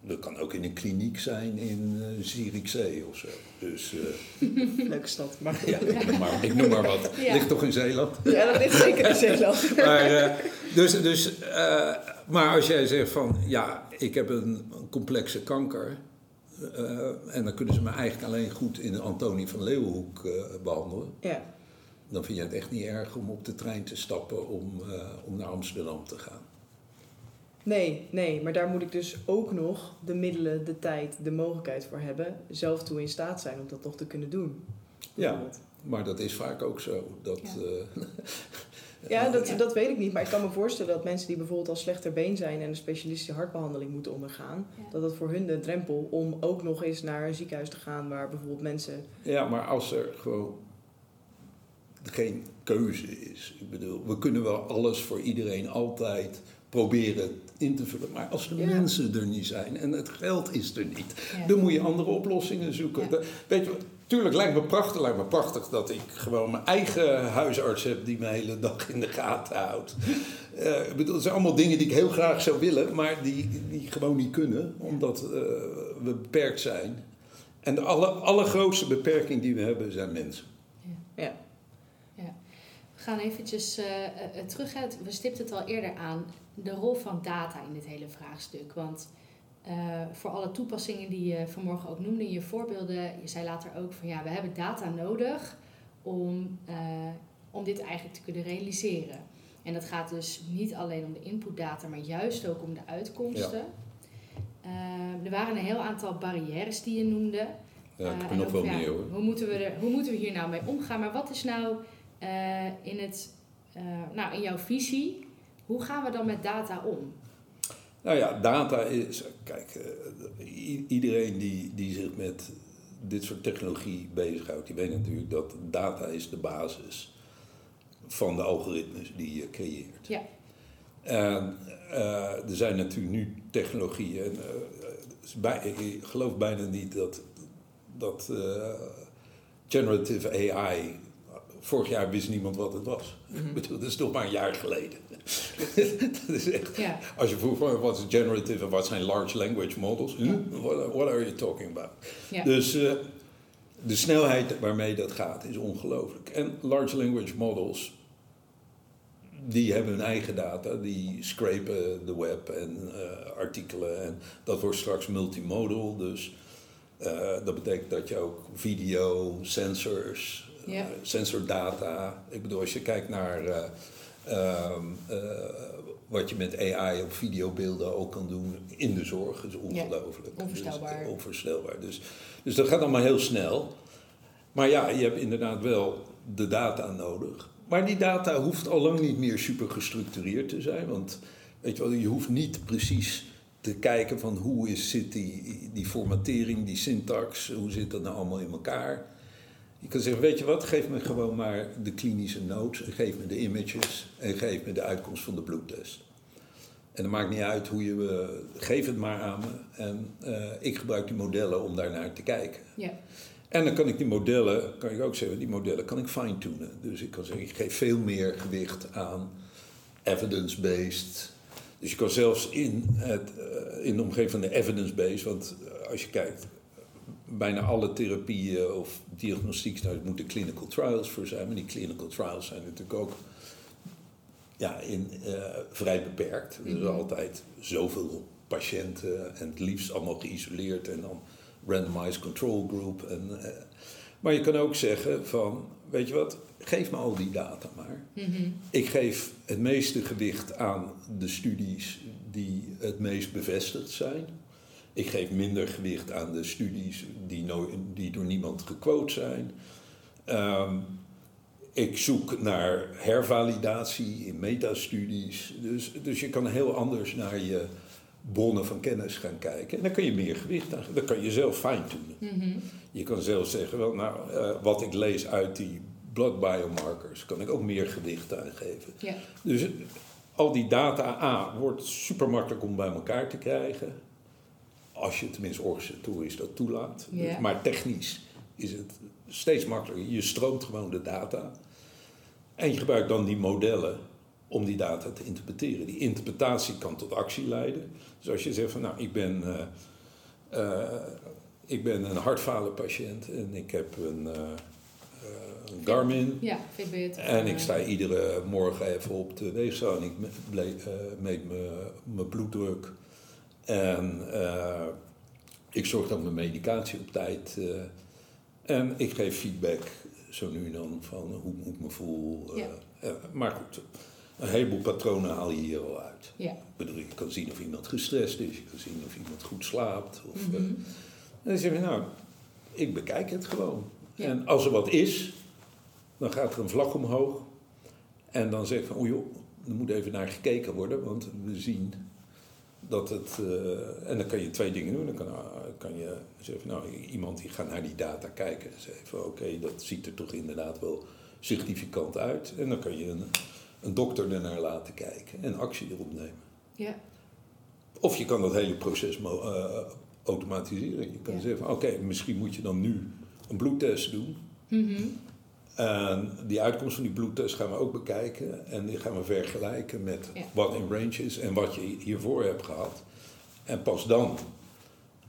Dat kan ook in een kliniek zijn in uh, Zierikzee of zo. Dus, eh, Leuke stad. Maar ja, ik noem maar, ik noem maar wat. Ja. Ligt toch in Zeeland? ja, dat ligt zeker in Zeeland. Maar, eh, dus, dus, eh, maar als jij zegt van, ja, ik heb een, een complexe kanker... eh, en dan kunnen ze me eigenlijk alleen goed in de Antonie van Leeuwenhoek eh, behandelen... Ja. dan vind je het echt niet erg om op de trein te stappen om, eh, om naar Amsterdam te gaan. Nee, nee, maar daar moet ik dus ook nog de middelen, de tijd, de mogelijkheid voor hebben. Zelf toe in staat zijn om dat nog te kunnen doen. Ja, maar dat is vaak ook zo. Dat, Ja. Ja, dat, Ja. dat weet ik niet. Maar ik kan me voorstellen dat mensen die bijvoorbeeld al slechter been zijn en een specialistische hartbehandeling moeten ondergaan, Ja. dat dat voor hun de drempel om ook nog eens naar een ziekenhuis te gaan waar bijvoorbeeld mensen. Ja, maar als er gewoon geen keuze is. Ik bedoel, we kunnen wel alles voor iedereen altijd proberen in te vullen. Maar als de Ja. mensen er niet zijn en het geld is er niet, Ja. dan moet je andere oplossingen zoeken. Ja. Weet je, tuurlijk lijkt me prachtig, lijkt me prachtig dat ik gewoon mijn eigen huisarts heb die me hele dag in de gaten houdt. Eh, het zijn allemaal dingen die ik heel graag zou willen, maar die, die gewoon niet kunnen, omdat eh, we beperkt zijn. En de alle, allergrootste beperking die we hebben zijn mensen. Ja, We gaan eventjes eh, terug. We stipten het al eerder aan. De rol van data in dit hele vraagstuk. Want eh, voor alle toepassingen die je vanmorgen ook noemde in je voorbeelden. Je zei later ook van ja, we hebben data nodig om, eh, om dit eigenlijk te kunnen realiseren. En dat gaat dus niet alleen om de inputdata, maar juist ook om de uitkomsten. Eh, er waren een heel aantal barrières die je noemde. Ja, ik heb nog wel ja, meer hoor. Hoe moeten, we er, hoe moeten we hier nou mee omgaan? Maar wat is nou in, het, nou in jouw visie, hoe gaan we dan met data om? Nou ja, data is. Kijk, eh, iedereen die, die zich met dit soort technologie bezighoudt, die weet natuurlijk dat data is de basis van de algoritmes die je creëert. Ja. En eh, er zijn natuurlijk nu technologieën. En, uh, ik geloof bijna niet dat, dat uh, generative AI. Vorig jaar wist niemand wat het was. Mhm. Bedoel, dat is nog maar een jaar geleden. dat is echt. Ja. Als je vroeg wat is generative en wat zijn large language models, what, what are you talking about? Ja. Dus eh, de snelheid waarmee dat gaat is ongelooflijk. En large language models, die hebben hun eigen data, die scrapen de web en eh, artikelen en dat wordt straks multimodal. Dus eh, dat betekent dat je ook video, sensors, Ja. eh, sensordata. Ik bedoel, als je kijkt naar eh, ehm, eh, wat je met AI op videobeelden ook kan doen in de zorg, is ongelooflijk. onvoorstelbaar. Dus, onvoorstelbaar. Dus, dus dat gaat allemaal heel snel. Maar ja, je hebt inderdaad wel de data nodig. Maar die data hoeft al lang niet meer super gestructureerd te zijn. Want weet je, wel, je hoeft niet precies te kijken van hoe is, zit die, die formatering, die syntax, hoe zit dat nou allemaal in elkaar. Je kan zeggen, weet je wat, geef me gewoon maar de klinische notes, geef me de images en geef me de uitkomst van de bloedtest. En dat maakt niet uit hoe je, eh, geef het maar aan me en eh, ik gebruik die modellen om daarnaar te kijken. Ja. En dan kan ik die modellen, kan ik ook zeggen, die modellen kan ik fine-tunen. Dus ik kan zeggen, ik geef veel meer gewicht aan evidence-based. Dus je kan zelfs in, het, eh, in de omgeving van de evidence-based, want als je kijkt, bijna alle therapieën of diagnostiek, nou, er moeten clinical trials voor zijn, maar die clinical trials zijn natuurlijk ook ja, in, eh, vrij beperkt. Er is Mhm. altijd zoveel patiënten en het liefst allemaal geïsoleerd en dan randomized control group. En, eh, maar je kan ook zeggen van, weet je wat, geef me al die data maar. Mhm. Ik geef het meeste gewicht aan de studies die het meest bevestigd zijn. Ik geef minder gewicht aan de studies die, no- die door niemand gequote zijn. Ehm, ik zoek naar hervalidatie in metastudies. Dus, dus je kan heel anders naar je bronnen van kennis gaan kijken. En dan kun je meer gewicht aan. Dan kan je zelf fine-tunen. Mhm. Je kan zelf zeggen, wel, nou, eh, wat ik lees uit die blood biomarkers, kan ik ook meer gewicht aan geven. Dus al die data A wordt super makkelijk om bij elkaar te krijgen. Als je tenminste organisatorisch dat toelaat. Dus- maar technisch is het steeds makkelijker. Je stroomt gewoon de data. En je gebruikt dan die modellen om die data te interpreteren. Die interpretatie kan tot actie leiden. Dus als je zegt van nou, ik ben, eh, eh, ik ben een hartfalenpatiënt en ik heb een, een Garmin. Ja, Fitbit. En ik sta iedere morgen even op de weegschaal en ik meet me- mijn bloeddruk. En eh, ik zorg dat mijn medicatie op tijd. eh, en ik geef feedback zo nu en dan van hoe ik me voel. eh, Ja. maar goed, een heleboel patronen haal je hier al uit. Ja. Ik bedoel, je kan zien of iemand gestrest is, je kan zien of iemand goed slaapt. Of, en dan zeg je, nou, ik bekijk het gewoon. Ja. En als er wat is, dan gaat er een vlag omhoog. En dan zeg je van, oh joh, er moet even naar gekeken worden, want we zien dat het... eh, en dan kan je twee dingen doen. Dan kan, eh, kan je zeggen, nou, iemand die gaat naar die data kijken en zegt van, oké, dat ziet er toch inderdaad wel significant uit. En dan kan je een, een dokter ernaar laten kijken en actie erop nemen. Ja. Of je kan dat hele proces eh, automatiseren. Je kan Ja. zeggen oké, misschien moet je dan nu een bloedtest doen. Mhm. En die uitkomst van die bloedtest gaan we ook bekijken. En die gaan we vergelijken met Ja. wat in range is en wat je hiervoor hebt gehad. En pas dan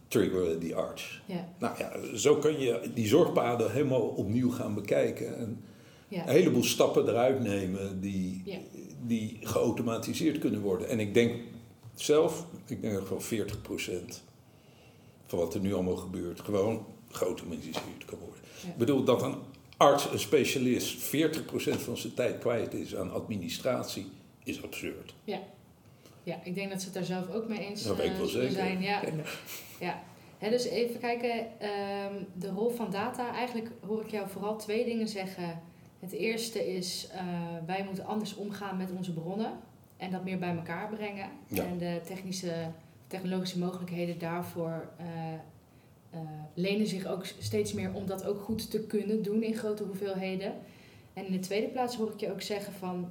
triggeren die arts. Ja. Nou ja, zo kun je die zorgpaden helemaal opnieuw gaan bekijken. En Ja. een heleboel stappen eruit nemen die, die geautomatiseerd kunnen worden. En ik denk zelf, ik denk dat gewoon 40% van wat er nu allemaal gebeurt, gewoon geautomatiseerd kan worden. Ik bedoel dat een arts, een specialist, 40% van zijn tijd kwijt is aan administratie, is absurd. Ja. ja, ik denk dat ze het daar zelf ook mee eens Dat weet ik eh, wel zeker. zijn. Ja. ja. Dus even kijken, ehm, de rol van data. Eigenlijk hoor ik jou vooral twee dingen zeggen. Het eerste is, eh, wij moeten anders omgaan met onze bronnen en dat meer bij elkaar brengen. Ja. En de technische, technologische mogelijkheden daarvoor eh, eh, lenen zich ook steeds meer om dat ook goed te kunnen doen in grote hoeveelheden. En in de tweede plaats hoor ik je ook zeggen van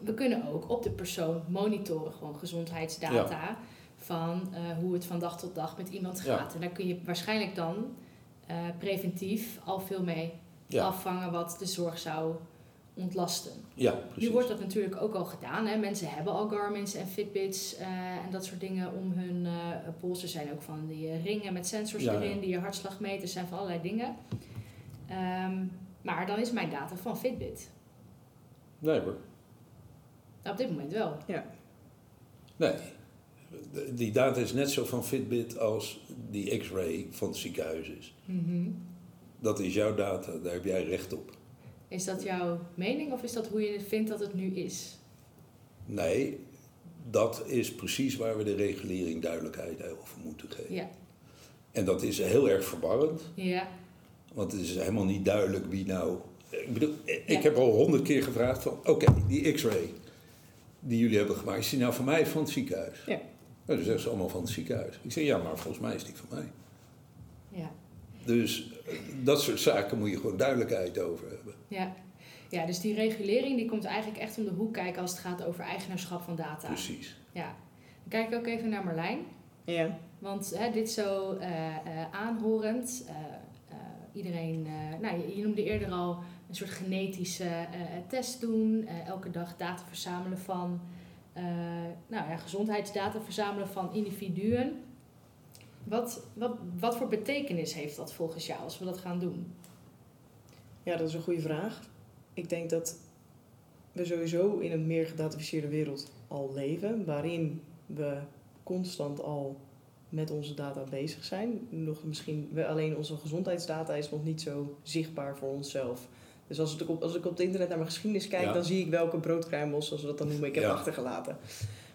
we kunnen ook op de persoon monitoren, gewoon gezondheidsdata. Van eh, hoe het van dag tot dag met iemand Ja. gaat. En daar kun je waarschijnlijk dan eh, preventief al veel mee Ja. afvangen wat de zorg zou ontlasten. Ja, Nu precies. wordt dat natuurlijk ook al gedaan. Hè? Mensen hebben al Garmin's en Fitbits eh, en dat soort dingen om hun eh pols. Er zijn ook van die eh, ringen met sensors Ja, ja. erin, die je hartslag meten. Er zijn van allerlei dingen. Ehm, maar dan is mijn data van Fitbit. Nee hoor. Nou, op dit moment wel. Nee. De- Die data is net zo van Fitbit als die x-ray van het ziekenhuis is. Mhm. Dat is jouw data, daar heb jij recht op. Is dat jouw mening of is dat hoe je vindt dat het nu is? Nee, dat is precies waar we de regulering duidelijkheid over moeten geven. Ja. En dat is heel erg verwarrend, Ja. want het is helemaal niet duidelijk wie nou... Ik bedoel, ik Ja. heb al honderd keer gevraagd van... Oké, die x-ray die jullie hebben gemaakt, is die nou van mij of van het ziekenhuis? Ja. Nou, dan zeggen ze allemaal van het ziekenhuis. Ik zeg, ja, maar volgens mij is die van mij. Dus eh, dat soort zaken moet je gewoon duidelijkheid over hebben. Ja. ja, dus die regulering die komt eigenlijk echt om de hoek kijken als het gaat over eigenaarschap van data. Precies. Ja. Dan kijk ik ook even naar Marlijn. Ja. Want hè, dit zo eh, eh, aanhorend. eh, eh, iedereen, eh, nou, je, je noemde eerder al een soort genetische eh, test doen. eh, elke dag data verzamelen van, eh, nou ja, gezondheidsdata verzamelen van individuen. Wat, wat, wat voor betekenis heeft dat volgens jou als we dat gaan doen? ja, dat is een goede vraag. Ik denk dat we sowieso in een meer gedataficeerde wereld al leven, waarin we constant al met onze data bezig zijn. Nog misschien wel alleen onze gezondheidsdata is nog niet zo zichtbaar voor onszelf. Dus als ik op, als ik op het internet naar mijn geschiedenis kijk, Ja. dan zie ik welke broodkruimels, zoals we dat dan noemen, ik heb Ja. achtergelaten.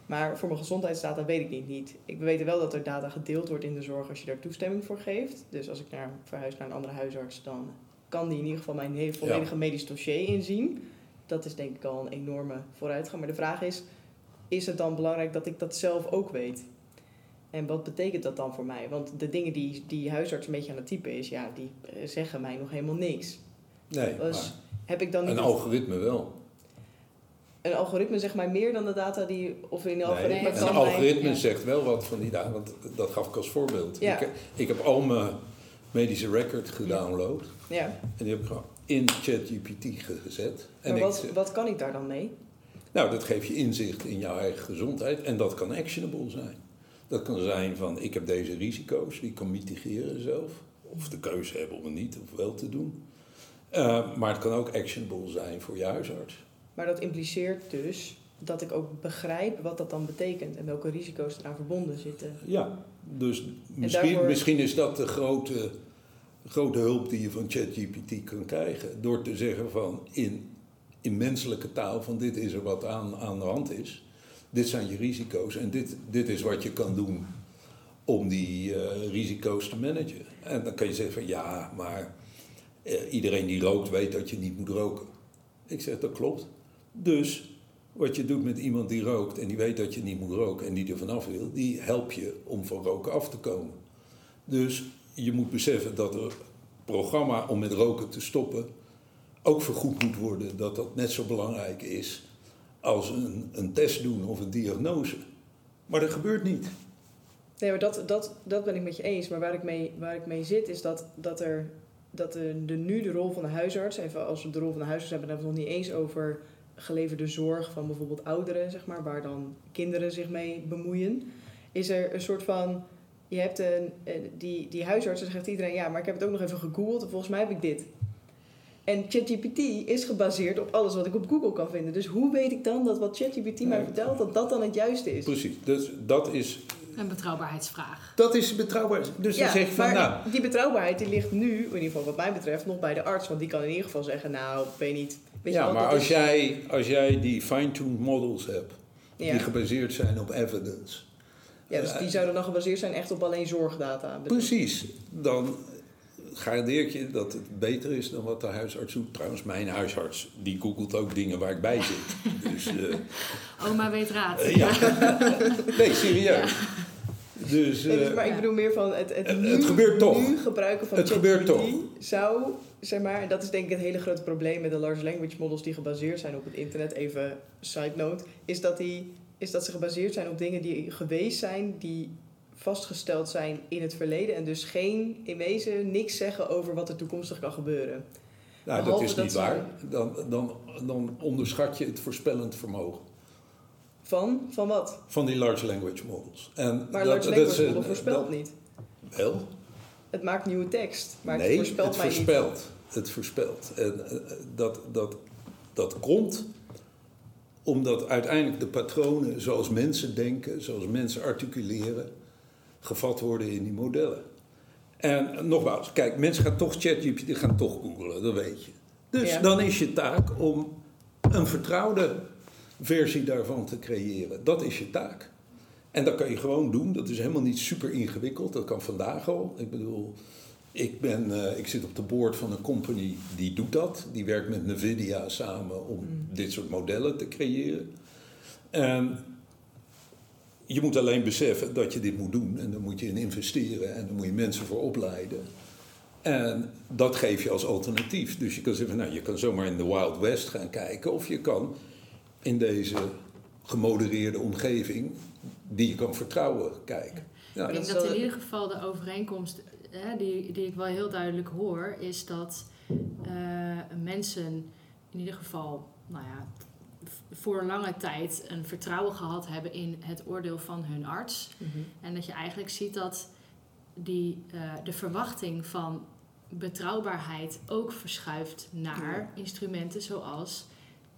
Maar voor mijn gezondheidsdata weet ik niet, niet. Ik weet wel dat er data gedeeld wordt in de zorg als je daar toestemming voor geeft. Dus als ik naar, verhuis naar een andere huisarts, dan kan die in ieder geval mijn hele volledige medisch dossier inzien. Dat is denk ik al een enorme vooruitgang. Maar de vraag is, is het dan belangrijk dat ik dat zelf ook weet? En wat betekent dat dan voor mij? Want de dingen die die huisarts een beetje aan het typen is, ja, die eh, zeggen mij nog helemaal niks. Nee, Dus maar heb ik dan niet een algoritme wel. Een algoritme zeg maar meer dan de data die of in Nee, algoritme Nee, een algoritme ja. zegt wel wat van die data, want dat gaf ik als voorbeeld. Ja. Ik, ik heb al mijn medische record gedownload Ja, en die heb ik gewoon in ChatGPT ge- gezet. En maar ik, wat, wat kan ik daar dan mee? nou, dat geeft je inzicht in jouw eigen gezondheid en dat kan actionable zijn. Dat kan zijn van, ik heb deze risico's, die ik kan mitigeren zelf. Of de keuze hebben om het niet of wel te doen. Eh, maar het kan ook actionable zijn voor je huisarts. Maar dat impliceert dus dat ik ook begrijp wat dat dan betekent en welke risico's eraan verbonden zitten. Ja, dus misschien, daarvoor- misschien is dat de grote, grote hulp die je van ChatGPT kan krijgen. Door te zeggen van in, in menselijke taal van dit is er wat aan, aan de hand is. Dit zijn je risico's en dit, dit is wat je kan doen om die eh, risico's te managen. En dan kan je zeggen van ja, maar eh, iedereen die rookt weet dat je niet moet roken. Ik zeg dat klopt. Dus wat je doet met iemand die rookt en die weet dat je niet moet roken en die er vanaf wil, die help je om van roken af te komen. Dus je moet beseffen dat er programma om met roken te stoppen ook vergoed moet worden. Dat dat net zo belangrijk is als een, een test doen of een diagnose. Maar dat gebeurt niet. Nee, maar dat, dat, dat ben ik met je eens. Maar waar ik mee, waar ik mee zit is dat, dat er dat de, de, nu de rol van de huisarts, even als we de rol van de huisarts hebben, dan hebben we het nog niet eens over geleverde zorg van bijvoorbeeld ouderen, zeg maar, waar dan kinderen zich mee bemoeien. Is er een soort van, je hebt een, die, die huisarts, dan zegt iedereen, ja, maar ik heb het ook nog even gegoogeld en volgens mij heb ik dit. En ChatGPT is gebaseerd op alles wat ik op Google kan vinden. Dus hoe weet ik dan dat wat ChatGPT mij vertelt, dat dat dan het juiste is? Precies. Dus dat is, Een betrouwbaarheidsvraag. dat is betrouwbaar. Dus dan zeg je van, maar nou, die betrouwbaarheid die ligt nu, in ieder geval wat mij betreft, nog bij de arts. Want die kan in ieder geval zeggen, nou, ik weet niet. Weet je ja, wel, maar als is- jij, als jij die fine-tuned models hebt, Ja. die gebaseerd zijn op evidence. ja, dus die zouden dan gebaseerd zijn echt op alleen zorgdata. Precies. Dan garandeer ik je dat het beter is dan wat de huisarts doet. Trouwens, mijn huisarts, die googelt ook dingen waar ik bij zit. Dus, eh, Oma weet raad. eh, ja. Nee, serieus. Dus, Nee, dus, eh, maar ik bedoel meer van het, het, Het- nu, het gebeurt toch. nu gebruiken van Het gebeurt ChatGPT toch. zou, zeg maar, en dat is denk ik het hele grote probleem met de large language models die gebaseerd zijn op het internet, even side note, is dat, die, is dat ze gebaseerd zijn op dingen die geweest zijn, die vastgesteld zijn in het verleden en dus geen, in wezen, niks zeggen over wat er toekomstig kan gebeuren. nou, dat is niet waar. Dan, dan, dan onderschat je het voorspellend vermogen Van? Van wat? van die large language models. En Maar dat- large dat language is, model voorspelt niet. Wel, Het maakt nieuwe tekst, maar het nee, voorspelt het mij niet. voorspelt. Het voorspelt. En eh, dat, dat, dat komt omdat uiteindelijk de patronen zoals mensen denken, zoals mensen articuleren, gevat worden in die modellen. En nogmaals, kijk, mensen gaan toch ChatGPT gaan toch googlen, dat weet je. Dus Ja. dan is je taak om een vertrouwde versie daarvan te creëren. Dat is je taak. En dat kan je gewoon doen. Dat is helemaal niet super ingewikkeld. Dat kan vandaag al. Ik bedoel, ik, ben, eh, ik zit op de board van een company die doet dat. Die werkt met NVIDIA samen om Mm. dit soort modellen te creëren. En je moet alleen beseffen dat je dit moet doen. En dan moet je in investeren en dan moet je mensen voor opleiden. En dat geef je als alternatief. Dus je kan zeggen, nou, je kan zomaar in de Wild West gaan kijken. Of je kan in deze gemodereerde omgeving, die je kan vertrouwen, kijken. Ja, Ik denk dat in ieder geval de overeenkomst hè, die, die ik wel heel duidelijk hoor, is dat eh, mensen in ieder geval, nou ja, voor lange tijd een vertrouwen gehad hebben in het oordeel van hun arts. Mhm. En dat je eigenlijk ziet dat die, eh, de verwachting van betrouwbaarheid ook verschuift naar instrumenten zoals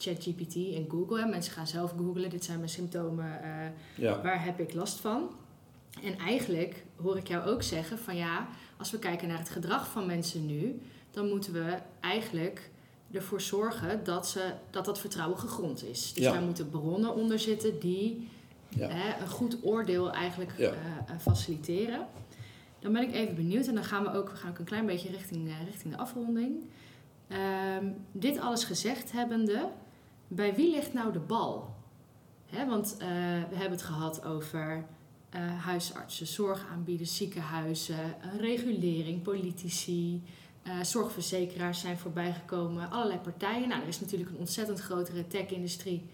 ChatGPT en Google. Hè. Mensen gaan zelf googlen, dit zijn mijn symptomen, eh, ja. waar heb ik last van? En eigenlijk hoor ik jou ook zeggen van ja, als we kijken naar het gedrag van mensen nu, dan moeten we eigenlijk ervoor zorgen dat, ze, dat dat vertrouwen gegrond is. Dus Ja. daar moeten bronnen onder zitten die Ja. hè, een goed oordeel eigenlijk eh, eh, faciliteren. Dan ben ik even benieuwd en dan gaan we ook, we gaan ook een klein beetje richting, richting de afronding. Ehm, dit alles gezegd hebbende, bij wie ligt nou de bal? Want eh, we hebben het gehad over eh, huisartsen, zorgaanbieders, ziekenhuizen, regulering, politici, eh, zorgverzekeraars zijn voorbijgekomen, allerlei partijen. Nou, er is natuurlijk een ontzettend grotere tech-industrie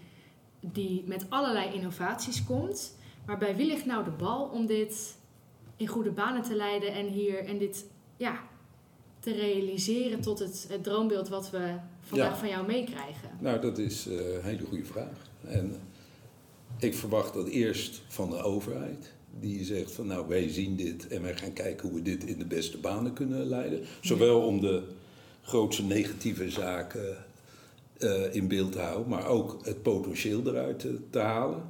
die met allerlei innovaties komt. Maar bij wie ligt nou de bal om dit in goede banen te leiden en hier en dit ja, te realiseren tot het droombeeld wat we vandaag Ja. van jou meekrijgen? Nou, dat is eh, een hele goede vraag. En ik verwacht dat eerst van de overheid, die zegt van nou wij zien dit en wij gaan kijken hoe we dit in de beste banen kunnen leiden. Zowel om de grootste negatieve zaken eh, in beeld te houden, maar ook het potentieel eruit te, te halen.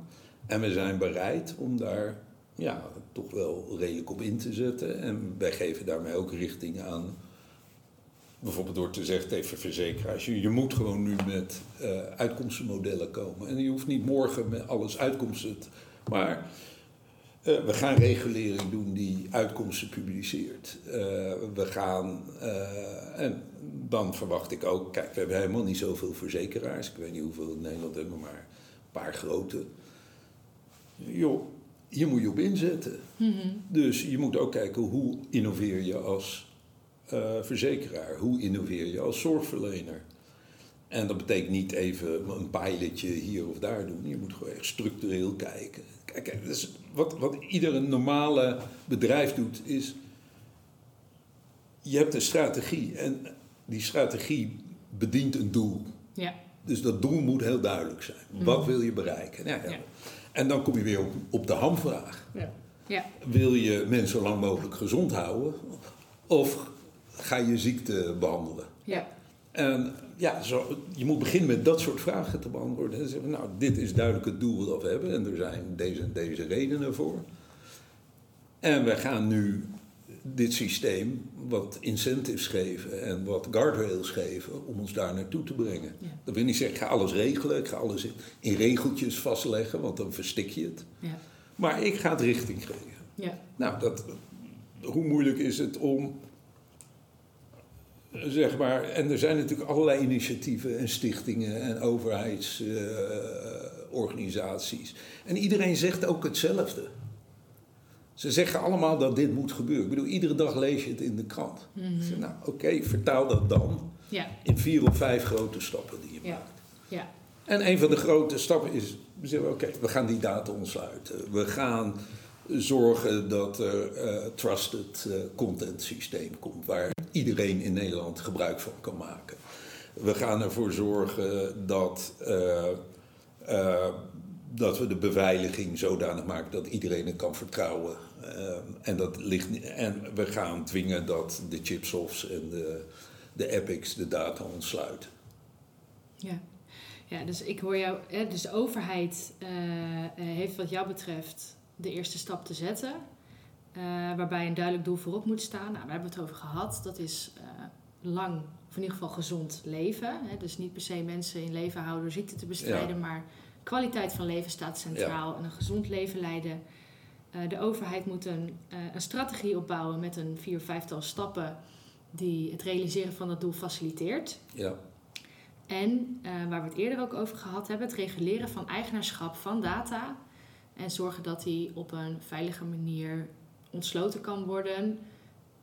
En we zijn bereid om daar ja, toch wel redelijk op in te zetten. En wij geven daarmee ook richting aan Bijvoorbeeld door te zeggen tegen verzekeraars, je, je moet gewoon nu met eh, uitkomstenmodellen komen. En je hoeft niet morgen met alles uitkomsten, te- maar eh, we gaan regulering doen die uitkomsten publiceert. Eh, we gaan, en dan verwacht ik ook, kijk, we hebben helemaal niet zoveel verzekeraars. Ik weet niet hoeveel in Nederland hebben, maar een paar grote. Joh, hier moet je op inzetten. Mhm. Dus je moet ook kijken hoe innoveer je als eh, verzekeraar, hoe innoveer je als zorgverlener. En dat betekent niet even een pilotje hier of daar doen. Je moet gewoon echt structureel kijken. Kijk, dus wat, wat iedere normale bedrijf doet, is. Je hebt een strategie en die strategie bedient een doel. Ja. Dus dat doel moet heel duidelijk zijn. Wat wil je bereiken? Nou ja. Ja. En dan kom je weer op, op de hamvraag. Ja. Ja. Wil je mensen zo lang mogelijk gezond houden? Of ga je ziekte behandelen? Ja. En ja, zo, je moet beginnen met dat soort vragen te beantwoorden. En zeggen, nou, dit is duidelijk het doel dat we hebben. En er zijn deze en deze redenen voor. En we gaan nu dit systeem wat incentives geven en wat guardrails geven om ons daar naartoe te brengen. Ja. Dat wil niet zeggen, ik ga alles regelen, ik ga alles in, in regeltjes vastleggen, want dan verstik je het. Ja. Maar ik ga het richting geven. Ja. Nou, dat, hoe moeilijk is het om, zeg maar, en er zijn natuurlijk allerlei initiatieven en stichtingen en overheidsorganisaties. en iedereen zegt ook hetzelfde. Ze zeggen allemaal dat dit moet gebeuren. Ik bedoel, iedere dag lees je het in de krant. Ik zeg, nou, oké, vertaal dat dan Ja, in vier of vijf grote stappen die je Ja. maakt. ja, En een van de grote stappen is, we zeggen, oké, we gaan die data ontsluiten. We gaan zorgen dat er eh trusted eh, content systeem komt, waar iedereen in Nederland gebruik van kan maken. We gaan ervoor zorgen dat, eh, dat we de beveiliging zodanig maken dat iedereen het kan vertrouwen. En, dat ligt, en we gaan dwingen dat de chipsofts en de, de epics de data ontsluiten. ja. Ja, dus ik hoor jou, dus de overheid heeft wat jou betreft de eerste stap te zetten. eh, waarbij een duidelijk doel voorop moet staan. Nou, we hebben het over gehad. Dat is eh, lang, of in ieder geval gezond leven. Hè? Dus niet per se mensen in leven houden door ziekte te bestrijden, maar kwaliteit van leven staat centraal en een gezond leven leiden. Eh, de overheid moet een, een strategie opbouwen met een vier, vijftal stappen die het realiseren van dat doel faciliteert. Ja. En waar we het eerder ook over gehad hebben, het reguleren van eigenaarschap van data. En zorgen dat die op een veilige manier ontsloten kan worden.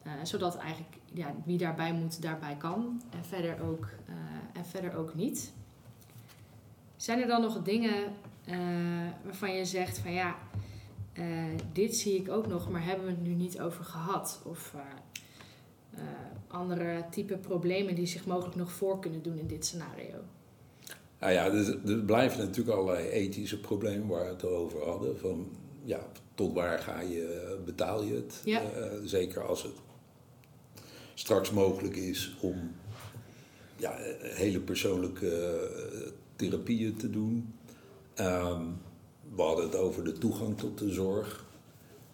eh, zodat eigenlijk ja, wie daarbij moet, daarbij kan. En verder ook, eh, en verder ook niet. Zijn er dan nog dingen eh, waarvan je zegt van ja, dit zie ik ook nog, maar hebben we het nu niet over gehad? Of andere type problemen die zich mogelijk nog voor kunnen doen in dit scenario? Nou ja, er, er blijven natuurlijk allerlei ethische problemen waar we het over hadden. Van, ja, tot waar ga je, betaal je het? Ja. Eh, zeker als het straks mogelijk is om ja, hele persoonlijke eh, therapieën te doen. Ehm, we hadden het over de toegang tot de zorg.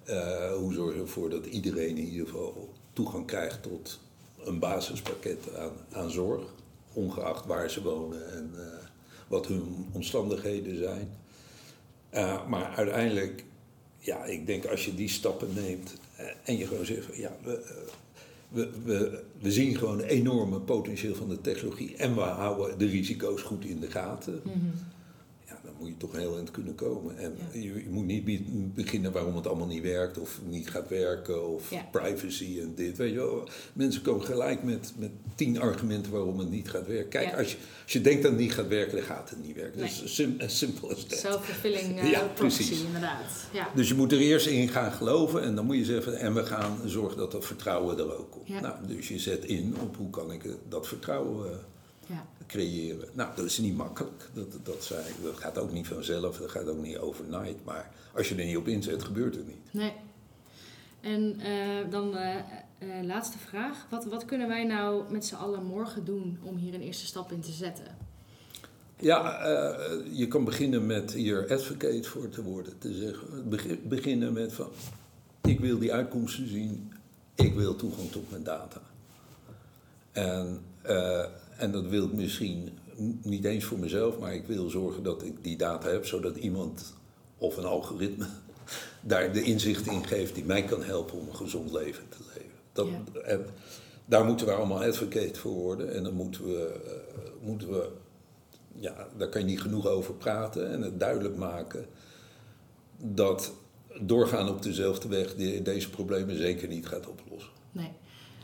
Eh, hoe zorg je ervoor dat iedereen in ieder geval toegang krijgt tot een basispakket aan, aan zorg, ongeacht waar ze wonen en wat hun omstandigheden zijn. Eh, maar uiteindelijk, ja, ik denk als je die stappen neemt eh, en je gewoon zegt, van, ja, we, eh, we, we, we zien gewoon een enorme potentieel van de technologie en we houden de risico's goed in de gaten. Dan moet je toch heel eind kunnen komen. En Ja. je, je moet niet be- beginnen waarom het allemaal niet werkt of niet gaat werken of Ja. privacy en dit. Weet je wel. Mensen komen gelijk met, met tien argumenten waarom het niet gaat werken. Kijk, Ja. als, je, als je denkt dat het niet gaat werken, dan gaat het niet werken. Nee. Dat is sim. Self-fulfilling uh, Ja, prophecy, precies. inderdaad. Ja. Dus je moet er eerst in gaan geloven en dan moet je zeggen, en we gaan zorgen dat dat vertrouwen er ook komt. Nou, dus je zet in op hoe kan ik eh, dat vertrouwen eh, Ja. creëren. Nou, dat is niet makkelijk. Dat, dat, ik. dat gaat ook niet vanzelf, dat gaat ook niet overnight. Maar als je er niet op inzet, gebeurt het niet. Nee. En eh, dan eh, laatste vraag. Wat, wat kunnen wij nou met z'n allen morgen doen om hier een eerste stap in te zetten? Ja, je kan beginnen met hier advocate voor te worden. Te zeggen. Begi- beginnen met van, ik wil die uitkomsten zien. Ik wil toegang tot mijn data. En, en dat wil ik misschien niet eens voor mezelf, maar ik wil zorgen dat ik die data heb, zodat iemand of een algoritme daar de inzicht in geeft die mij kan helpen om een gezond leven te leven. Dat, en daar moeten we allemaal advocate voor worden en dan moeten we, eh, moeten we ja, daar kan je niet genoeg over praten en het duidelijk maken dat doorgaan op dezelfde weg deze problemen zeker niet gaat oplossen. Nee.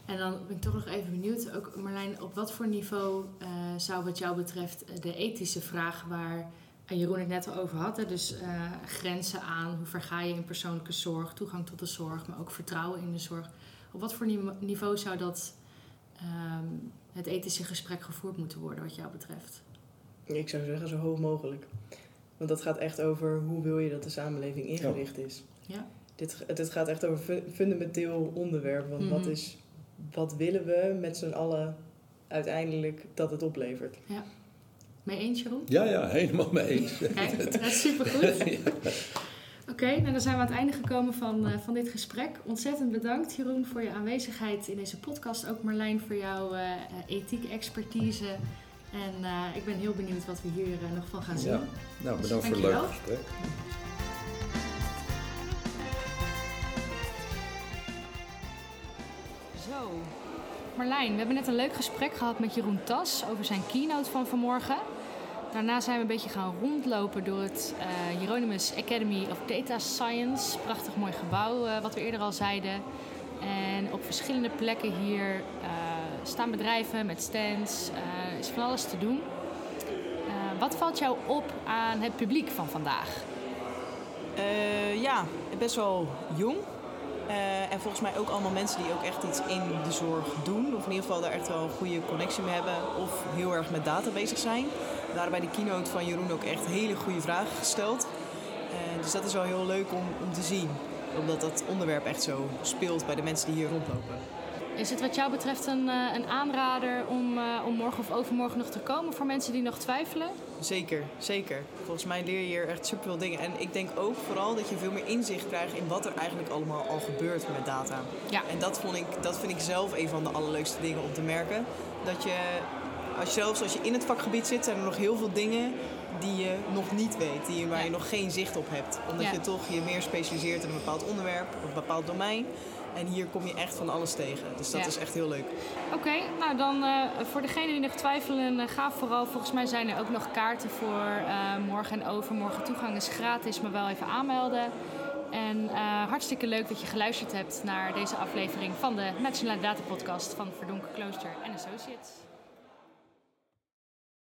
En dan ben ik toch nog even benieuwd, ook Marlijn, op wat voor niveau eh, zou wat jou betreft eh, de ethische vraag waar eh, Jeroen het net al over had, hè, dus eh, grenzen aan, hoe ver ga je in persoonlijke zorg, toegang tot de zorg, maar ook vertrouwen in de zorg. Op wat voor nive- niveau zou dat ehm, het ethische gesprek gevoerd moeten worden wat jou betreft? Ik zou zeggen zo hoog mogelijk. Want dat gaat echt over hoe wil je dat de samenleving ingericht is. Ja. Dit, dit gaat echt over fu- fundamenteel onderwerp. Want wat, Mhm. is, wat willen we met z'n allen uiteindelijk dat het oplevert? Mee eens, Jeroen? Ja, ja, helemaal mee eens. Kijk, dat is supergoed. Oké, nou dan zijn we aan het einde gekomen van, eh, van dit gesprek. Ontzettend bedankt Jeroen voor je aanwezigheid in deze podcast. Ook Marlijn voor jouw eh, eh, ethiek expertise. En eh, ik ben heel benieuwd wat we hier nog van gaan zien. Ja. Nou, bedankt voor het leuke gesprek. Marlijn, we hebben net een leuk gesprek gehad met Jeroen Tas over zijn keynote van vanmorgen. Daarna zijn we een beetje gaan rondlopen door het uh, Hieronymus Academy of Data Science. Prachtig mooi gebouw, uh, wat we eerder al zeiden. En op verschillende plekken hier uh, staan bedrijven met stands. Er is van alles te doen. wat valt jou op aan het publiek van vandaag? ja, best wel jong. Uh, en volgens mij ook allemaal mensen die ook echt iets in de zorg doen. Of in ieder geval daar echt wel een goede connectie mee hebben. Of heel erg met data bezig zijn. Daar bij de keynote van Jeroen ook echt hele goede vragen gesteld. Uh, dus dat is wel heel leuk om, om te zien. Omdat dat onderwerp echt zo speelt bij de mensen die hier rondlopen. Is het wat jou betreft een, uh, een aanrader om, om morgen of overmorgen nog te komen voor mensen die nog twijfelen? Zeker, zeker. Volgens mij leer je hier echt superveel dingen. En ik denk ook vooral dat je veel meer inzicht krijgt in wat er eigenlijk allemaal al gebeurt met data. Ja. En dat, vond ik, dat vind ik zelf een van de allerleukste dingen om te merken. Dat je, als je zelfs als je in het vakgebied zit, zijn er nog heel veel dingen die je nog niet weet, die, waar je nog geen zicht op hebt. Omdat Ja. je toch je meer specialiseert in een bepaald onderwerp of een bepaald domein. En hier kom je echt van alles tegen. Dus dat Ja. is echt heel leuk. Oké, nou dan eh, voor degenen die nog twijfelen, eh, ga vooral. Volgens mij zijn er ook nog kaarten voor eh, morgen en overmorgen. Toegang is gratis, maar wel even aanmelden. En hartstikke leuk dat je geluisterd hebt naar deze aflevering van de Nationale Data Podcast van Verdonken Klooster en Associates.